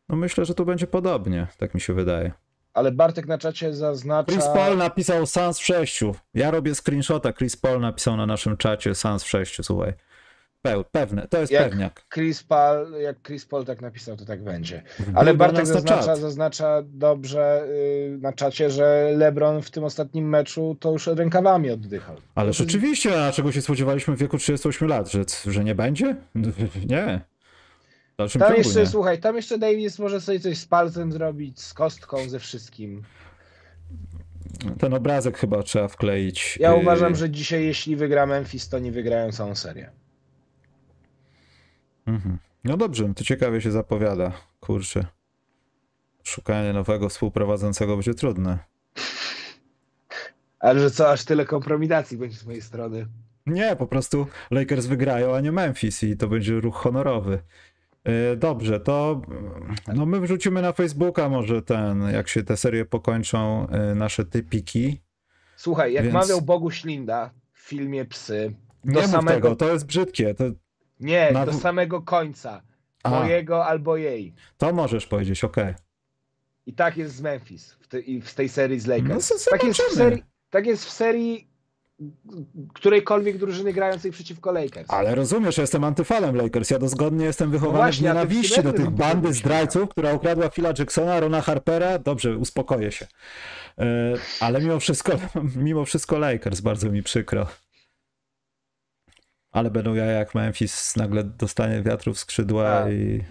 no myślę, że tu będzie podobnie, tak mi się wydaje. Ale Bartek na czacie zaznacza... Chris Paul napisał Sans w sześciu. Ja robię screenshota, Chris Paul napisał na naszym czacie Sans w sześciu, słuchaj. Peł, pewne, to jest jak pewniak. Chris Paul, jak Chris Paul tak napisał, to tak będzie. Ale Bartek zaznacza, zaznacza dobrze yy, na czacie, że LeBron w tym ostatnim meczu to już rękawami oddychał. Ale rzeczywiście, a czego się spodziewaliśmy w wieku 38 lat, że, że nie będzie? Nie. Tam jeszcze, nie. słuchaj, tam jeszcze Davis może sobie coś z palcem zrobić, z kostką, ze wszystkim. Ten obrazek chyba trzeba wkleić. Ja uważam, że dzisiaj jeśli wygra Memphis, to nie wygrają całą serię. Mhm. No dobrze, to ciekawie się zapowiada. Kurczę. Szukanie nowego współprowadzącego będzie trudne. Ale że co, aż tyle kompromitacji będzie z mojej strony. Nie, po prostu Lakers wygrają, a nie Memphis i to będzie ruch honorowy. E, dobrze, to no my wrzucimy na Facebooka może ten, jak się te serie pokończą, e, nasze typiki. Słuchaj, jak Więc... mawiał Boguś Linda w filmie Psy, do nie samego... tego, to jest brzydkie. To... Nie, na... do samego końca. A. Mojego albo jej. To możesz powiedzieć, okej. Okay. I tak jest z Memphis w, te, w tej serii z Lakers. No, tak, jest w serii, tak jest w serii którejkolwiek drużyny grającej przeciwko Lakers. Ale rozumiesz, ja jestem antyfanem Lakers. Ja dozgodnie jestem wychowany no właśnie, w nienawiści do tych bandy zdrajców, która ukradła Phila Jacksona, Rona Harpera. Dobrze, uspokoję się. E, ale mimo wszystko, mimo wszystko Lakers, bardzo mi przykro. Ale będą ja jak Memphis nagle dostanie wiatru w skrzydła A, i...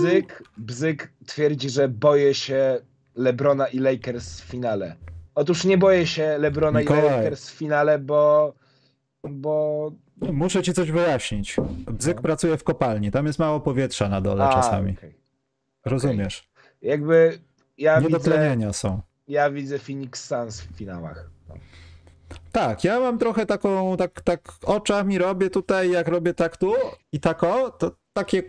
Bzyk, Bzyk twierdzi, że boję się Lebrona i Lakers w finale. Otóż nie boję się Lebrona Mikołaj. i Lakers w finale, bo... bo... Muszę ci coś wyjaśnić. Bzyk no. pracuje w kopalni, tam jest mało powietrza na dole A, czasami. Okay. Rozumiesz? Okay. Jakby ja widzę... są. Ja widzę Phoenix Suns w finałach. Tak, ja mam trochę taką, tak, tak oczami robię tutaj, jak robię tak tu i tak o, to takie,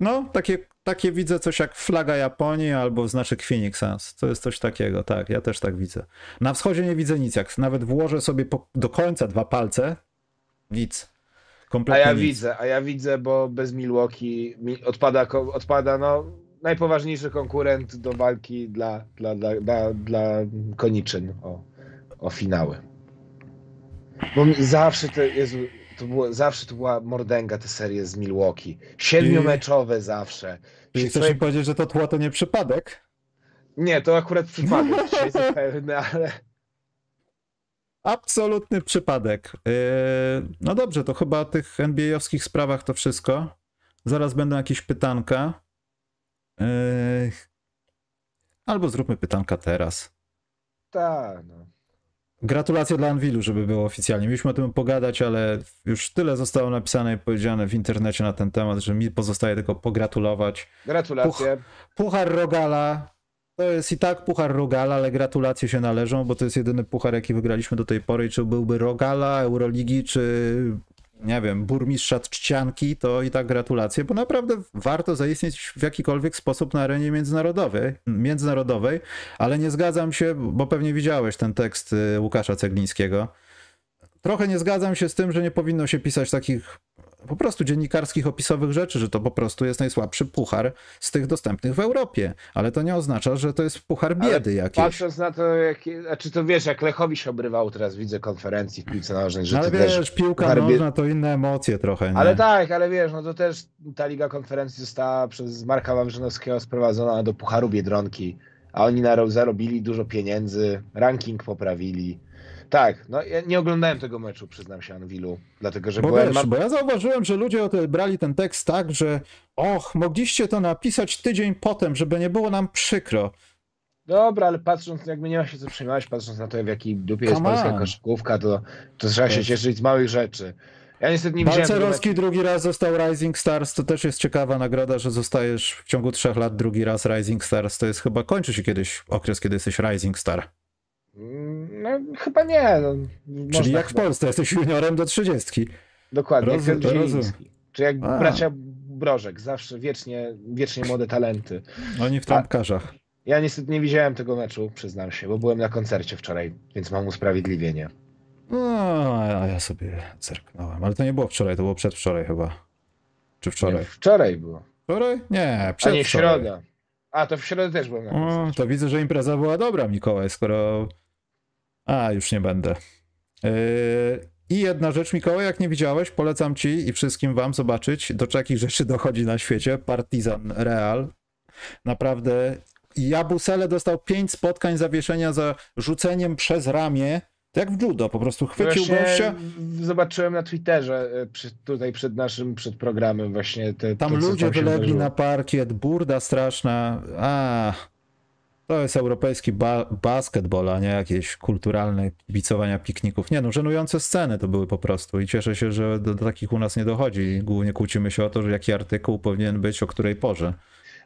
no, takie, takie widzę coś jak flaga Japonii albo znaczek Phoenix Suns. To jest coś takiego, tak, ja też tak widzę. Na wschodzie nie widzę nic, jak nawet włożę sobie po, do końca dwa palce, nic. Kompletnie a ja nic. widzę, a ja widzę, bo bez Milwaukee odpada, odpada no, najpoważniejszy konkurent do walki dla, dla, dla, dla, dla koniczyn o, o finały. Bo zawsze to, Jezu, to było, zawsze to była mordęga te serie z Milwaukee. Siedmiomeczowe I... zawsze. I chcesz mi powiedzieć, że to tło to nie przypadek? Nie, to akurat przypadek, dzisiaj zapewne, ale... Absolutny przypadek. Yy, no dobrze, to chyba o tych NBA-owskich sprawach to wszystko. Zaraz będą jakieś pytanka. Yy, albo zróbmy pytanka teraz. Tak, no. Gratulacje dla Anwilu, żeby było oficjalnie. Mieliśmy o tym pogadać, ale już tyle zostało napisane i powiedziane w internecie na ten temat, że mi pozostaje tylko pogratulować. Gratulacje. Puchar Rogala. To jest i tak puchar Rogala, ale gratulacje się należą, bo to jest jedyny puchar, jaki wygraliśmy do tej pory. Czy byłby Rogala, Euroligi, czy nie wiem, burmistrza Czcianki, to i tak gratulacje, bo naprawdę warto zaistnieć w jakikolwiek sposób na arenie międzynarodowej, międzynarodowej, ale nie zgadzam się, bo pewnie widziałeś ten tekst y, Łukasza Ceglińskiego. Trochę nie zgadzam się z tym, że nie powinno się pisać takich po prostu dziennikarskich opisowych rzeczy, że to po prostu jest najsłabszy puchar z tych dostępnych w Europie. Ale to nie oznacza, że to jest puchar biedy jakiś. Patrząc na to, jak, a czy to wiesz, jak Lechowi się obrywał, teraz widzę konferencji w piłce nożnej, że no, ale wiesz, też piłka nożna to inne emocje trochę. Nie? Ale tak, ale wiesz, no to też ta Liga Konferencji została przez Marka Wawrzynowskiego sprowadzona do Pucharu Biedronki, a oni zarobili dużo pieniędzy, ranking poprawili tak, no ja nie oglądałem tego meczu, przyznam się, Anwilu, dlatego że bo byłem... Wiesz, bo ja zauważyłem, że ludzie brali ten tekst tak, że och, mogliście to napisać tydzień potem, żeby nie było nam przykro. Dobra, ale patrząc, jakby nie ma się co przejmować, patrząc na to, w jakiej dupie jest polska koszykówka, to, to trzeba się cieszyć z małych rzeczy. Ja niestety nie widziałem... Balcerowski drugi raz został Rising Stars, to też jest ciekawa nagroda, że zostajesz w ciągu trzech lat drugi raz Rising Stars. To jest chyba, kończy się kiedyś okres, kiedy jesteś Rising Star. No, chyba nie. No, Czyli jak chyba... w Polsce, jesteś juniorem do trzydziestki. Dokładnie, Roz, jak Czy jak A. bracia Brożek, zawsze wiecznie, wiecznie młode talenty. Oni w trampkarzach. Ja niestety nie widziałem tego meczu, przyznam się, bo byłem na koncercie wczoraj, więc mam usprawiedliwienie. No, a ja sobie zerknąłem. Ale to nie było wczoraj, to było przedwczoraj chyba. Czy wczoraj? Nie, wczoraj było. Wczoraj? Nie, przedwczoraj. A nie, środa. A, to w środę też byłem na koncercie. O, to widzę, że impreza była dobra, Mikołaj, skoro a, już nie będę. Yy, I jedna rzecz, Mikołaj, jak nie widziałeś, polecam ci i wszystkim wam zobaczyć, do jakich rzeczy dochodzi na świecie. Partizan Real. Naprawdę. Jabusele dostał pięć spotkań zawieszenia za rzuceniem przez ramię. To jak w judo, po prostu chwycił właśnie gościa. Zobaczyłem na Twitterze e, przy, tutaj przed naszym, przed programem właśnie te, Tam to, ludzie wylegli na parkiet, burda straszna. A, to jest europejski ba basketball, a nie jakieś kulturalne kibicowania pikników. Nie no, żenujące sceny to były po prostu i cieszę się, że do, do takich u nas nie dochodzi. Głównie kłócimy się o to, że jaki artykuł powinien być o której porze.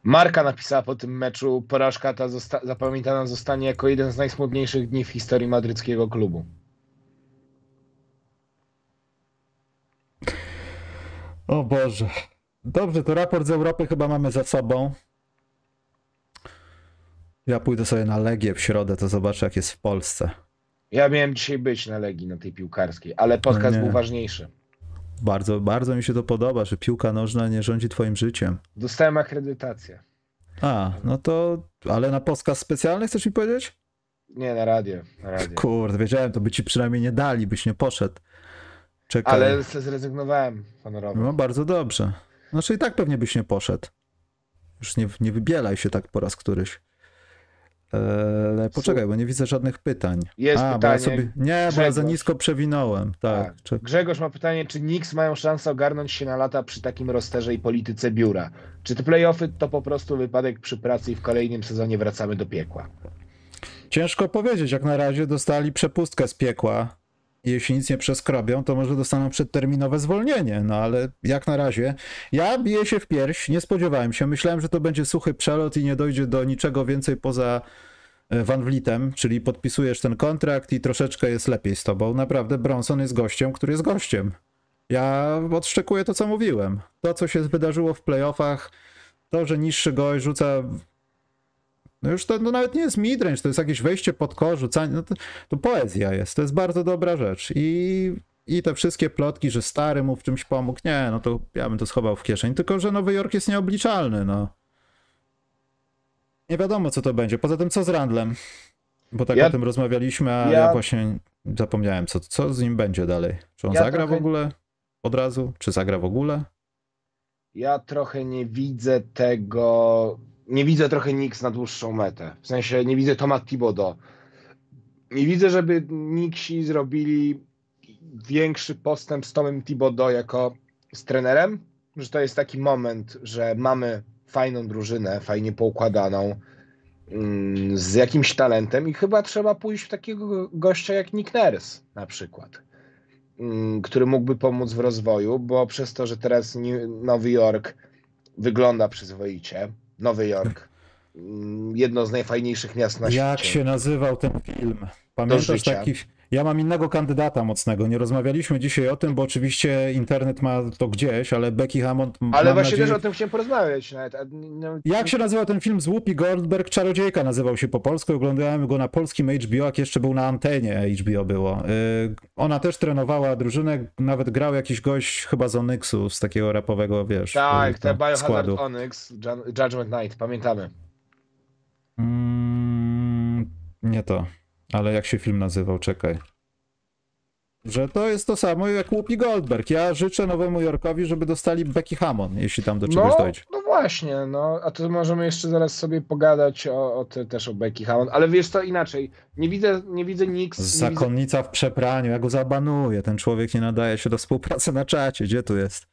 Marka napisała po tym meczu, porażka ta zosta zapamiętana zostanie jako jeden z najsmutniejszych dni w historii madryckiego klubu. O Boże. Dobrze, to raport z Europy chyba mamy za sobą. Ja pójdę sobie na Legię w środę, to zobaczę jak jest w Polsce. Ja miałem dzisiaj być na Legii, na tej piłkarskiej, ale podcast no był ważniejszy. Bardzo, bardzo mi się to podoba, że piłka nożna nie rządzi twoim życiem. Dostałem akredytację. A, no to, ale na podcast specjalny chcesz mi powiedzieć? Nie, na radio. Na radio. Kurde, wiedziałem, to by ci przynajmniej nie dali, byś nie poszedł. Czekaj. Ale zrezygnowałem honorowo. No bardzo dobrze. Znaczy i tak pewnie byś nie poszedł. Już nie, nie wybielaj się tak po raz któryś. Ale poczekaj, bo nie widzę żadnych pytań. Jest A, pytanie. Ja sobie... Nie, Grzegorz. bo ja za nisko przewinąłem. Tak. tak. Grzegorz ma pytanie, czy Knicks mają szansę ogarnąć się na lata przy takim rozterze i polityce biura? Czy te playoffy to po prostu wypadek przy pracy i w kolejnym sezonie wracamy do piekła? Ciężko powiedzieć. Jak na razie dostali przepustkę z piekła jeśli nic nie przeskrobią, to może dostaną przedterminowe zwolnienie. No ale jak na razie, ja biję się w pierś, nie spodziewałem się. Myślałem, że to będzie suchy przelot i nie dojdzie do niczego więcej poza e, Van Vlietem, czyli podpisujesz ten kontrakt i troszeczkę jest lepiej z tobą. Naprawdę Bronson jest gościem, który jest gościem. Ja odszczekuję to, co mówiłem. To, co się wydarzyło w playoffach, to, że niższy gość rzuca no już to no nawet nie jest midrange, to jest jakieś wejście pod kosz, rzucanie, no to, to poezja jest, to jest bardzo dobra rzecz. I, I te wszystkie plotki, że stary mu w czymś pomógł, nie, no to ja bym to schował w kieszeń, tylko że Nowy Jork jest nieobliczalny, no. Nie wiadomo, co to będzie. Poza tym, co z Randlem? Bo tak ja, o tym rozmawialiśmy, a ja, ja, właśnie zapomniałem, co, co z nim będzie dalej. Czy on ja zagra trochę... w ogóle od razu? Czy zagra w ogóle? Ja trochę nie widzę tego nie widzę trochę Nix na dłuższą metę. W sensie nie widzę Toma Thibodeau nie widzę, żeby Nixi zrobili większy postęp z Tomem Thibodeau jako z trenerem, że to jest taki moment, że mamy fajną drużynę, fajnie poukładaną, mm, z jakimś talentem i chyba trzeba pójść w takiego gościa jak Nick Nurse na przykład, mm, który mógłby pomóc w rozwoju, bo przez to, że teraz Nowy Jork wygląda przyzwoicie, Nowy Jork, mm, jedno z najfajniejszych miast na świecie. Jak się nazywał ten film? Pamiętasz taki ja mam innego kandydata mocnego. Nie rozmawialiśmy dzisiaj o tym, bo oczywiście internet ma to gdzieś, ale Becky Hammond. Ale właśnie nadzieję... też o tym chciałem porozmawiać. Nawet. No... Jak się nazywał ten film z Whoopi Goldberg? Czarodziejka nazywał się po polsku. Oglądałem go na polskim HBO, jak jeszcze był na antenie HBO było. Yy, ona też trenowała drużynę, nawet grał jakiś gość chyba z Onyxu, z takiego rapowego, wiesz. Tak, te Biohazard Onyx, Judgment Night, pamiętamy. Mm, nie to. Ale jak się film nazywał? Czekaj. Że to jest to samo jak Whoopi Goldberg. Ja życzę Nowemu Jorkowi, żeby dostali Becky Hammond, jeśli tam do czegoś no, dojdzie. No właśnie, no a to możemy jeszcze zaraz sobie pogadać o, o te, też o Becky Hammond, ale wiesz to inaczej. Nie widzę, nie widzę nikt. Zakonnica widzę... w przepraniu, ja go zabanuję. Ten człowiek nie nadaje się do współpracy na czacie. Gdzie tu jest?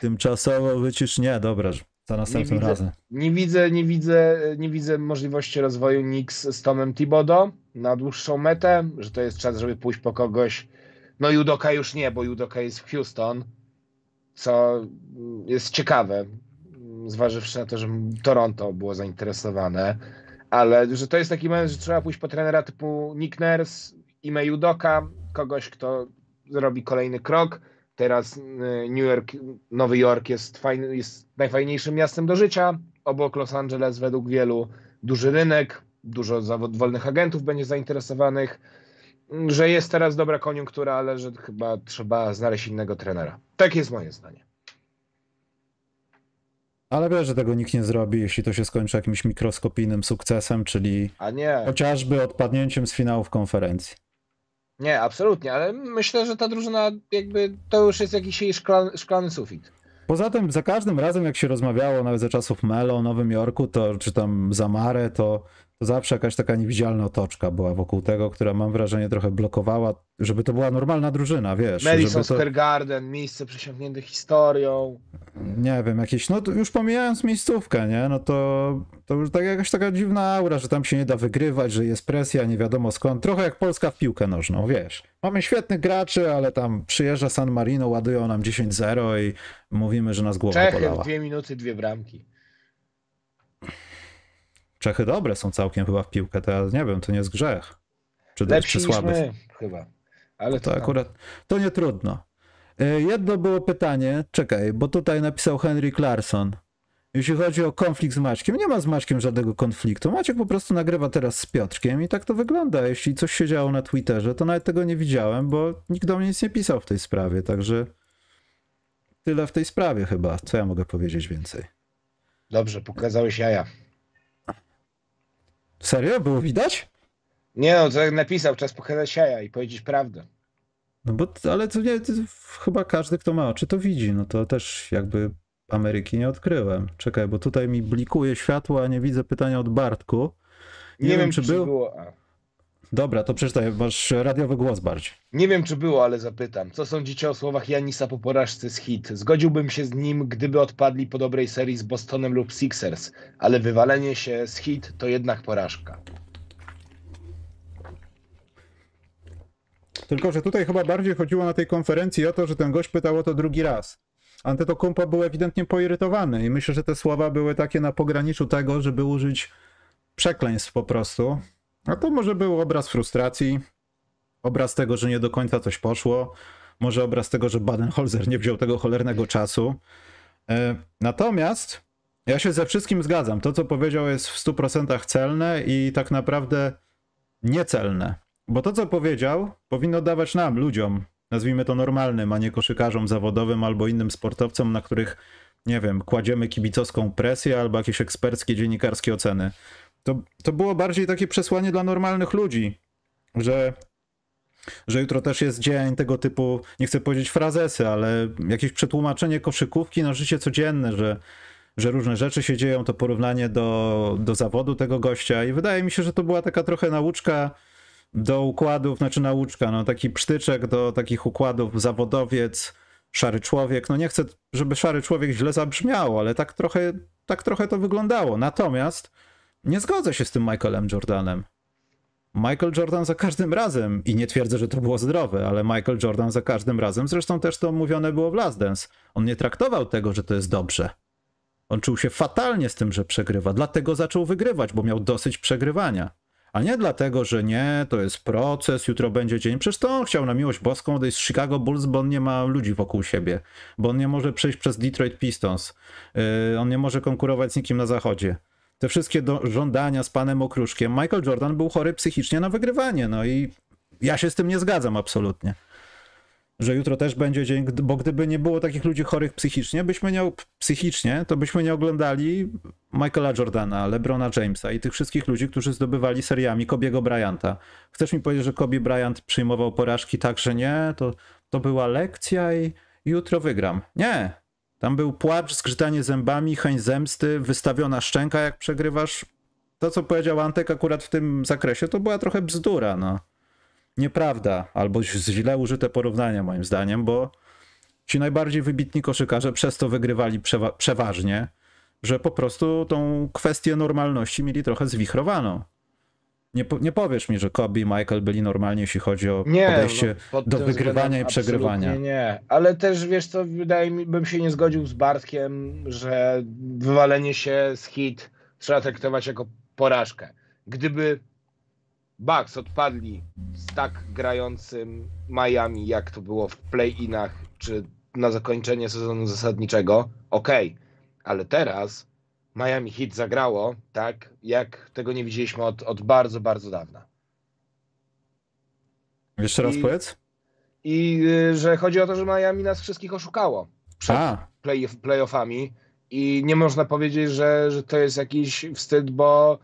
Tymczasowo wycisz. Nie, dobra, za następnym nie razem. nie widzę, nie widzę, nie widzę możliwości rozwoju Knicks z Tomem Thibodeau na dłuższą metę, że to jest czas, żeby pójść po kogoś. No Judoka już nie, bo Judoka jest w Houston, co jest ciekawe, zważywszy na to, że Toronto było zainteresowane, ale że to jest taki moment, że trzeba pójść po trenera typu Nick Nurse, Ime Judoka, kogoś, kto zrobi kolejny krok, Teraz y, New York, Nowy Jork jest, fajny, jest najfajniejszym miastem do życia. Obok Los Angeles według wielu duży rynek, dużo zawod, wolnych agentów będzie zainteresowanych, że jest teraz dobra koniunktura, ale że chyba trzeba znaleźć innego trenera. Tak jest moje zdanie. Ale wiesz, że tego nikt nie zrobi, jeśli to się skończy jakimś mikroskopijnym sukcesem, czyli chociażby odpadnięciem z finałów konferencji. Nie, absolutnie, ale myślę, że ta drużyna jakby to już jest jakiś jej szklany, sufit. Poza tym za każdym razem jak się rozmawiało nawet za czasów Melo Nowym Jorku, to czy tam za Mare, to to zawsze jakaś taka niewidzialna otoczka była wokół tego, która mam wrażenie trochę blokowała, żeby to była normalna drużyna, wiesz. Madison to... Square Garden, miejsce przesiąknięte historią. Nie wiem, jakieś, no już pomijając miejscówkę, nie, no to, to już tak jakaś taka dziwna aura, że tam się nie da wygrywać, że jest presja, nie wiadomo skąd. Trochę jak Polska w piłkę nożną, wiesz. Mamy świetnych graczy, ale tam przyjeżdża San Marino, ładują nam 10-0 i mówimy, że nas głowa Czechy, polała. dwie minuty, dwie bramki. Czechy dobre są całkiem chyba w piłkę, to ja nie wiem, to nie jest grzech. Czy, Lepsi czy słaby? My, chyba. Ale to, to akurat, to nie trudno. E, jedno było pytanie, czekaj, bo tutaj napisał Henry Clarkson. Jeśli chodzi o konflikt z Maćkiem, nie ma z Maćkiem żadnego konfliktu. Maciek po prostu nagrywa teraz z Piotrkiem i tak to wygląda. Jeśli coś się działo na Twitterze, to nawet tego nie widziałem, bo nikt do mnie nic nie pisał w tej sprawie, także tyle w tej sprawie chyba. Co ja mogę powiedzieć więcej? Dobrze, pokazałeś jaja. Serio? Było widać? Nie no, to jak napisał, czas pokazać jaja i powiedzieć prawdę. No bo, ale to nie, to chyba każdy, kto ma oczy, to widzi. No to też jakby Ameryki nie odkryłem. Czekaj, bo tutaj mi blikuje światło, a nie widzę pytania od Bartku. Nie, nie wiem, wiem, czy, czy był. Było, a... Dobra, to przeczytaj, masz radiowy głos bardziej. Nie wiem, czy było, ale zapytam. Co sądzicie o słowach Janisa po porażce z hit? Zgodziłbym się z nim, gdyby odpadli po dobrej serii z Bostonem lub Sixers, ale wywalenie się z hit to jednak porażka. Tylko, że tutaj chyba bardziej chodziło na tej konferencji o to, że ten gość pytał o to drugi raz. Antetokounmpo był ewidentnie poirytowany i myślę, że te słowa były takie na pograniczu tego, żeby użyć przekleństw po prostu. A to może był obraz frustracji, obraz tego, że nie do końca coś poszło, może obraz tego, że Baden-Holzer nie wziął tego cholernego czasu. E, natomiast ja się ze wszystkim zgadzam. To, co powiedział, jest w 100% celne i tak naprawdę niecelne. Bo to, co powiedział, powinno dawać nam, ludziom, nazwijmy to normalnym, a nie koszykarzom zawodowym albo innym sportowcom, na których, nie wiem, kładziemy kibicowską presję albo jakieś eksperckie dziennikarskie oceny. To, to było bardziej takie przesłanie dla normalnych ludzi, że, że jutro też jest dzień tego typu, nie chcę powiedzieć frazesy, ale jakieś przetłumaczenie koszykówki na życie codzienne, że, że różne rzeczy się dzieją, to porównanie do, do zawodu tego gościa i wydaje mi się, że to była taka trochę nauczka do układów, znaczy nauczka, no taki psztyczek do takich układów, zawodowiec, szary człowiek. No nie chcę, żeby szary człowiek źle zabrzmiało, ale tak trochę, tak trochę to wyglądało. Natomiast nie zgodzę się z tym Michaelem Jordanem. Michael Jordan za każdym razem, i nie twierdzę, że to było zdrowe, ale Michael Jordan za każdym razem, zresztą też to mówione było w Last Dance, on nie traktował tego, że to jest dobrze. On czuł się fatalnie z tym, że przegrywa, dlatego zaczął wygrywać, bo miał dosyć przegrywania. A nie dlatego, że nie, to jest proces, jutro będzie dzień. Przecież to on chciał na miłość boską odejść z Chicago Bulls, bo on nie ma ludzi wokół siebie. Bo on nie może przejść przez Detroit Pistons. Yy, on nie może konkurować z nikim na zachodzie. Te wszystkie do, żądania z panem Okruszkiem. Michael Jordan był chory psychicznie na wygrywanie. No i ja się z tym nie zgadzam absolutnie że jutro też będzie dzień, bo gdyby nie było takich ludzi chorych psychicznie, byśmy nie, psychicznie, to byśmy nie oglądali Michaela Jordana, LeBrona Jamesa i tych wszystkich ludzi, którzy zdobywali seriami Kobiego Bryanta. Chcesz mi powiedzieć, że Kobe Bryant przyjmował porażki tak, że nie, to, to była lekcja i jutro wygram. Nie. Tam był płacz, zgrzytanie zębami, chęć zemsty, wystawiona szczęka, jak przegrywasz. To, co powiedział Antek akurat w tym zakresie, to była trochę bzdura, no nieprawda, albo źle użyte porównania moim zdaniem, bo ci najbardziej wybitni koszykarze przez to wygrywali przewa przeważnie, że po prostu tą kwestię normalności mieli trochę zwichrowaną. Nie, nie powiesz mi, że Kobe i Michael byli normalni, jeśli chodzi o nie, podejście no, do wygrywania i przegrywania. Nie, ale też wiesz co, wydaje mi, bym się nie zgodził z Bartkiem, że wywalenie się z hit trzeba traktować jako porażkę. Gdyby Bucks odpadli z tak grającym Miami, jak to było w play-inach, czy na zakończenie sezonu zasadniczego, okej, okay. ale teraz Miami Heat zagrało tak, jak tego nie widzieliśmy od, od bardzo, bardzo dawna. Jeszcze raz I, powiedz? I y, że chodzi o to, że Miami nas wszystkich oszukało przed play, playoffami i nie można powiedzieć, że, że to jest jakiś wstyd, bo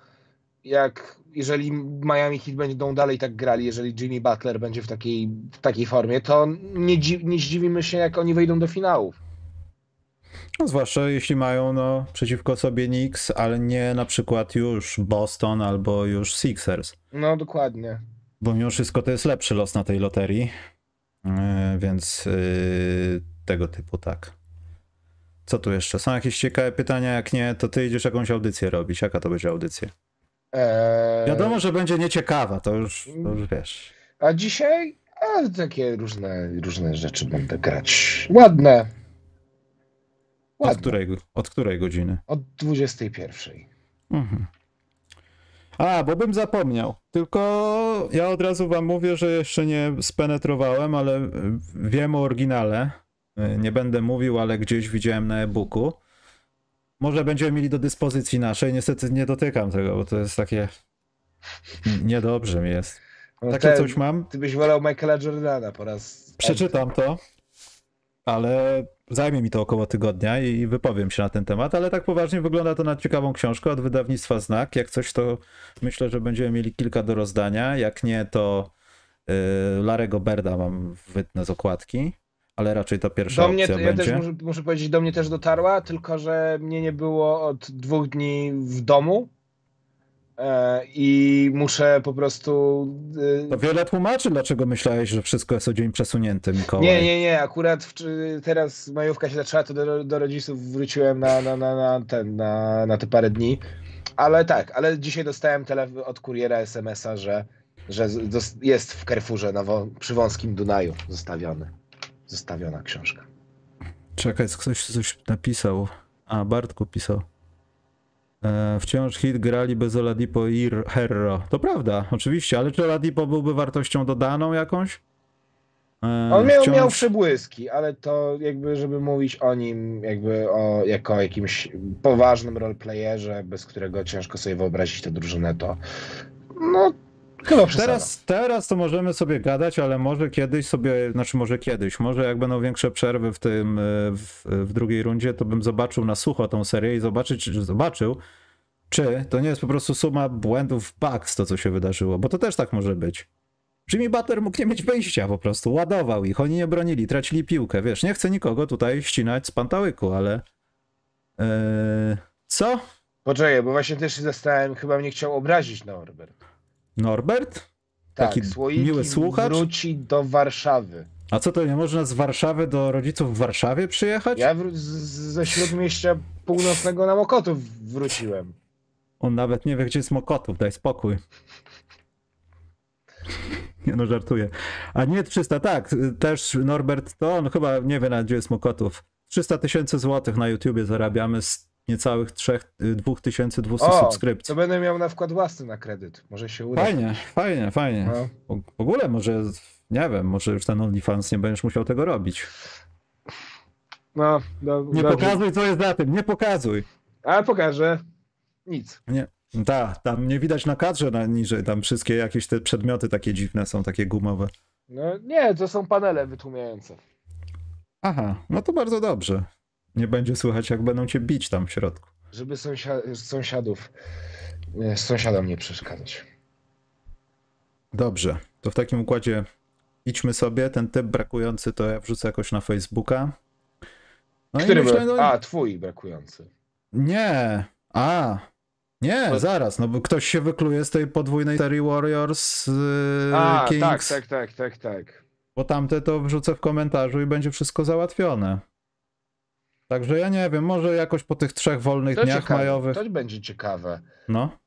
jak jeżeli Miami Heat będą dalej tak grali, jeżeli Jimmy Butler będzie w takiej, w takiej formie, to nie, nie zdziwimy się, jak oni wejdą do finałów. No, zwłaszcza jeśli mają no, przeciwko sobie Knicks, ale nie na przykład już Boston albo już Sixers. No dokładnie. Bo mimo wszystko to jest lepszy los na tej loterii, yy, więc yy, tego typu tak. Co tu jeszcze? Są jakieś ciekawe pytania? Jak nie, to ty idziesz jakąś audycję robić. Jaka to będzie audycja? Eee... Wiadomo, że będzie nieciekawa, to już, to już wiesz. A dzisiaj a, takie różne, różne rzeczy będę grać. Ładne. Ładne. Od, której, od której godziny? Od 21. Mhm. A, bo bym zapomniał. Tylko ja od razu wam mówię, że jeszcze nie spenetrowałem, ale wiem o oryginale. Nie będę mówił, ale gdzieś widziałem na e-booku może będziemy mieli do dyspozycji naszej. Niestety nie dotykam tego, bo to jest takie. Niedobrze mi jest. No Takie coś mam. Ty byś wolał Michaela Jordana po raz. Przeczytam to, ale zajmie mi to około tygodnia i wypowiem się na ten temat, ale tak poważnie wygląda to na ciekawą książkę od wydawnictwa Znak. Jak coś, to myślę, że będziemy mieli kilka do rozdania. Jak nie, to yy, Larego Berda mam wytnę z okładki ale raczej to pierwsza do mnie, opcja ja też muszę, muszę, powiedzieć, do mnie też dotarła, tylko że mnie nie było od dwóch dni w domu i muszę po prostu... E, to wiele tłumaczy, dlaczego myślałeś, że wszystko jest o dzień przesunięty, Mikołaj. Nie, nie, nie, akurat w, teraz majówka się zaczęła, to do, do rodziców wróciłem na, na, na, na, ten, na, na te parę dni, ale tak, ale dzisiaj dostałem telefon od kuriera SMS-a, że, że jest w Carrefourze na, przy wąskim Dunaju zostawiony zostawiona książka. Czekaj, ktoś coś napisał. A, Bartku pisał. E, wciąż hit grali bez Oladipo i Herro. To prawda, oczywiście, ale czy Oladipo byłby wartością dodaną jakąś? E, On miał, wciąż... miał przebłyski, ale to jakby, żeby mówić o nim jakby o, jako jakimś poważnym roleplayerze, bez którego ciężko sobie wyobrazić tę drużynę, to no Chyba teraz, teraz to możemy sobie gadać, ale może kiedyś sobie, znaczy może kiedyś, może jak będą większe przerwy w tym, e, w, w drugiej rundzie, to bym zobaczył na sucho tą serię i zobaczyć, zobaczył, czy to nie jest po prostu suma błędów Bucks to, co się wydarzyło, bo to też tak może być. Jimmy Butler mógł nie mieć wyjścia po prostu, ładował ich, oni nie bronili, tracili piłkę, wiesz, nie chcę nikogo tutaj ścinać z pantałyku, ale... Yy... Co? Poczekaj, bo właśnie też się zastanawiam, chyba mnie chciał obrazić Norbert. Norbert? Tak, Taki słoiki miły słuchacz? wróci do Warszawy. A co to, nie można z Warszawy do rodziców w Warszawie przyjechać? Ja wró- z, z- ze Śródmieścia Północnego na Mokotów wróciłem. On nawet nie wie, gdzie jest Mokotów, daj spokój. Nie no, żartuję. A nie 300, tak, też Norbert, to on chyba nie wie nawet, gdzie jest Mokotów. 300 tysięcy złotych na YouTubie zarabiamy z niecałych 3, 2200 O, subskrypcji. to będę miał na wkład własny na kredyt. Może się uda. Fajnie, fajnie, fajnie. No. W- ogóle może, nie wiem, może już ten OnlyFans nie będziesz musiał tego robić. No, do, Nie dobrze. pokazuj, co jest za tym, nie pokazuj. Ale pokażę. Nic. Nie. Tak, tam nie widać na kadrze na niżej, tam wszystkie jakieś te przedmioty takie dziwne są, takie gumowe. No nie, to są panele wytłumiające. Aha, no to bardzo dobrze. Nie będzie słychać, jak będą cię bić tam w środku. Żeby sąsia- sąsiadów, nie, sąsiadom nie przeszkadzać. Dobrze, to w takim układzie idźmy sobie. Ten typ brakujący to ja wrzucę jakoś na Facebooka. No Który myślę, no, A, twój brakujący. Nie, a, nie, zaraz, no bo ktoś się wykluje z tej podwójnej serii Warriors yy, A, Kings, tak, tak, tak, tak, tak. bo tamte to wrzucę w komentarzu i będzie wszystko załatwione. Także ja nie wiem, może jakoś po tych trzech wolnych To dniach ciekawe, majowych, to będzie ciekawe. no.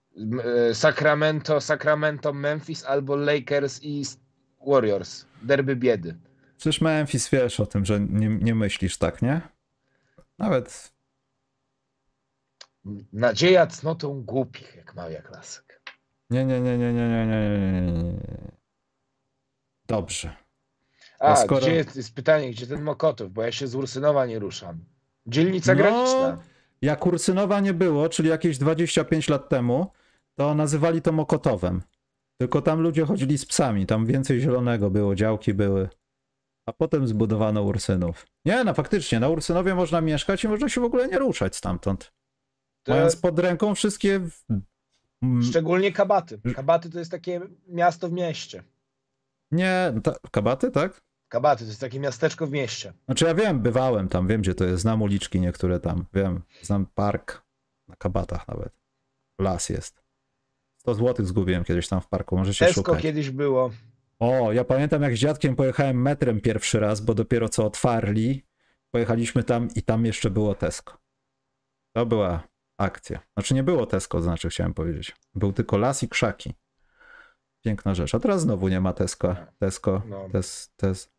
E, Sacramento, Sacramento, Memphis albo Lakers i Warriors. Derby biedy. Przecież Memphis wiesz o tym, że nie, nie myślisz tak, nie? Nawet Nadzieja cnotą głupich, jak mawia klasyk. nie, nie, nie, nie, nie, nie, nie, nie, nie, nie. Dobrze. A, A skoro- gdzie jest, jest pytanie, gdzie ten Mokotów, bo ja się z Ursynowa nie ruszam. Dzielnica No, graniczna. Jak Ursynowa nie było, czyli jakieś 25 lat temu, to nazywali to Mokotowem. Tylko tam ludzie chodzili z psami, tam więcej zielonego było, działki były. A potem zbudowano Ursynów. Nie, no faktycznie, na Ursynowie można mieszkać i można się w ogóle nie ruszać stamtąd. To Mając pod ręką wszystkie... Szczególnie Kabaty. Kabaty to jest takie miasto w mieście. Nie, ta, kabaty, tak? Kabaty to jest takie miasteczko w mieście. Znaczy ja wiem, bywałem tam, wiem gdzie to jest, znam uliczki niektóre tam, wiem, znam park na kabatach nawet. Las jest. 100 złotych zgubiłem kiedyś tam w parku, możecie Tesco szukać. kiedyś było. O, ja pamiętam jak z dziadkiem pojechałem metrem pierwszy raz, bo dopiero co otwarli. Pojechaliśmy tam i tam jeszcze było Tesco. To była akcja. Znaczy nie było Tesco, znaczy chciałem powiedzieć. Był tylko las i krzaki. Piękna rzecz. A teraz znowu nie ma Tesco. Tesco, No. tes, tes,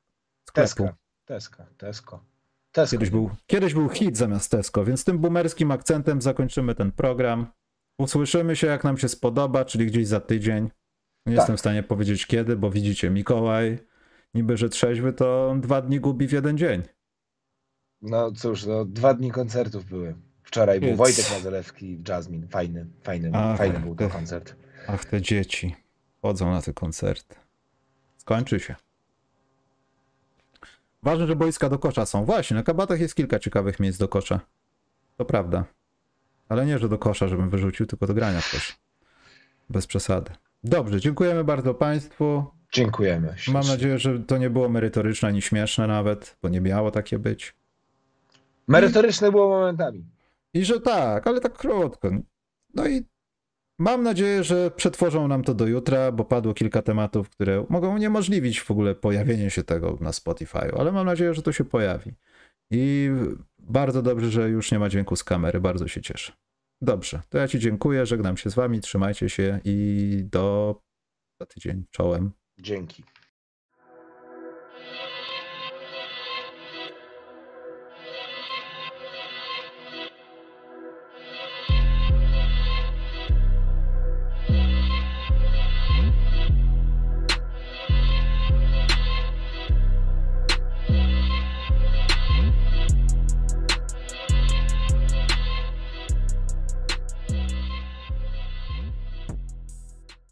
sklepu. Tesco. Tesco. Tesco. Tesco. Kiedyś był, kiedyś był hit zamiast Tesco, więc tym boomerskim akcentem zakończymy ten program. Usłyszymy się, jak nam się spodoba, czyli gdzieś za tydzień. Nie Tak. jestem w stanie powiedzieć kiedy, bo widzicie, Mikołaj, niby że trzeźwy, to dwa dni gubi w jeden dzień. No cóż, no, dwa dni koncertów były. Wczoraj był Wojtek Mazalewski w Jasmine. Fajny, fajny, Ach, fajny był ty. koncert. Ach, te dzieci chodzą na te koncerty. Skończy się. Ważne, że boiska do kosza są. Właśnie, na kabatach jest kilka ciekawych miejsc do kosza. To prawda. Ale nie, że do kosza, żebym wyrzucił, tylko do grania kosz. Bez przesady. Dobrze, dziękujemy bardzo Państwu. Dziękujemy. Mam nadzieję, że to nie było merytoryczne ani śmieszne nawet, bo nie miało takie być. Merytoryczne było momentami. I że tak, ale tak krótko. No i mam nadzieję, że przetworzą nam to do jutra, bo padło kilka tematów, które mogą uniemożliwić w ogóle pojawienie się tego na Spotify, ale mam nadzieję, że to się pojawi. I bardzo dobrze, że już nie ma dźwięku z kamery, bardzo się cieszę. Dobrze, to ja Ci dziękuję, żegnam się z Wami, trzymajcie się i do za tydzień czołem. Dzięki.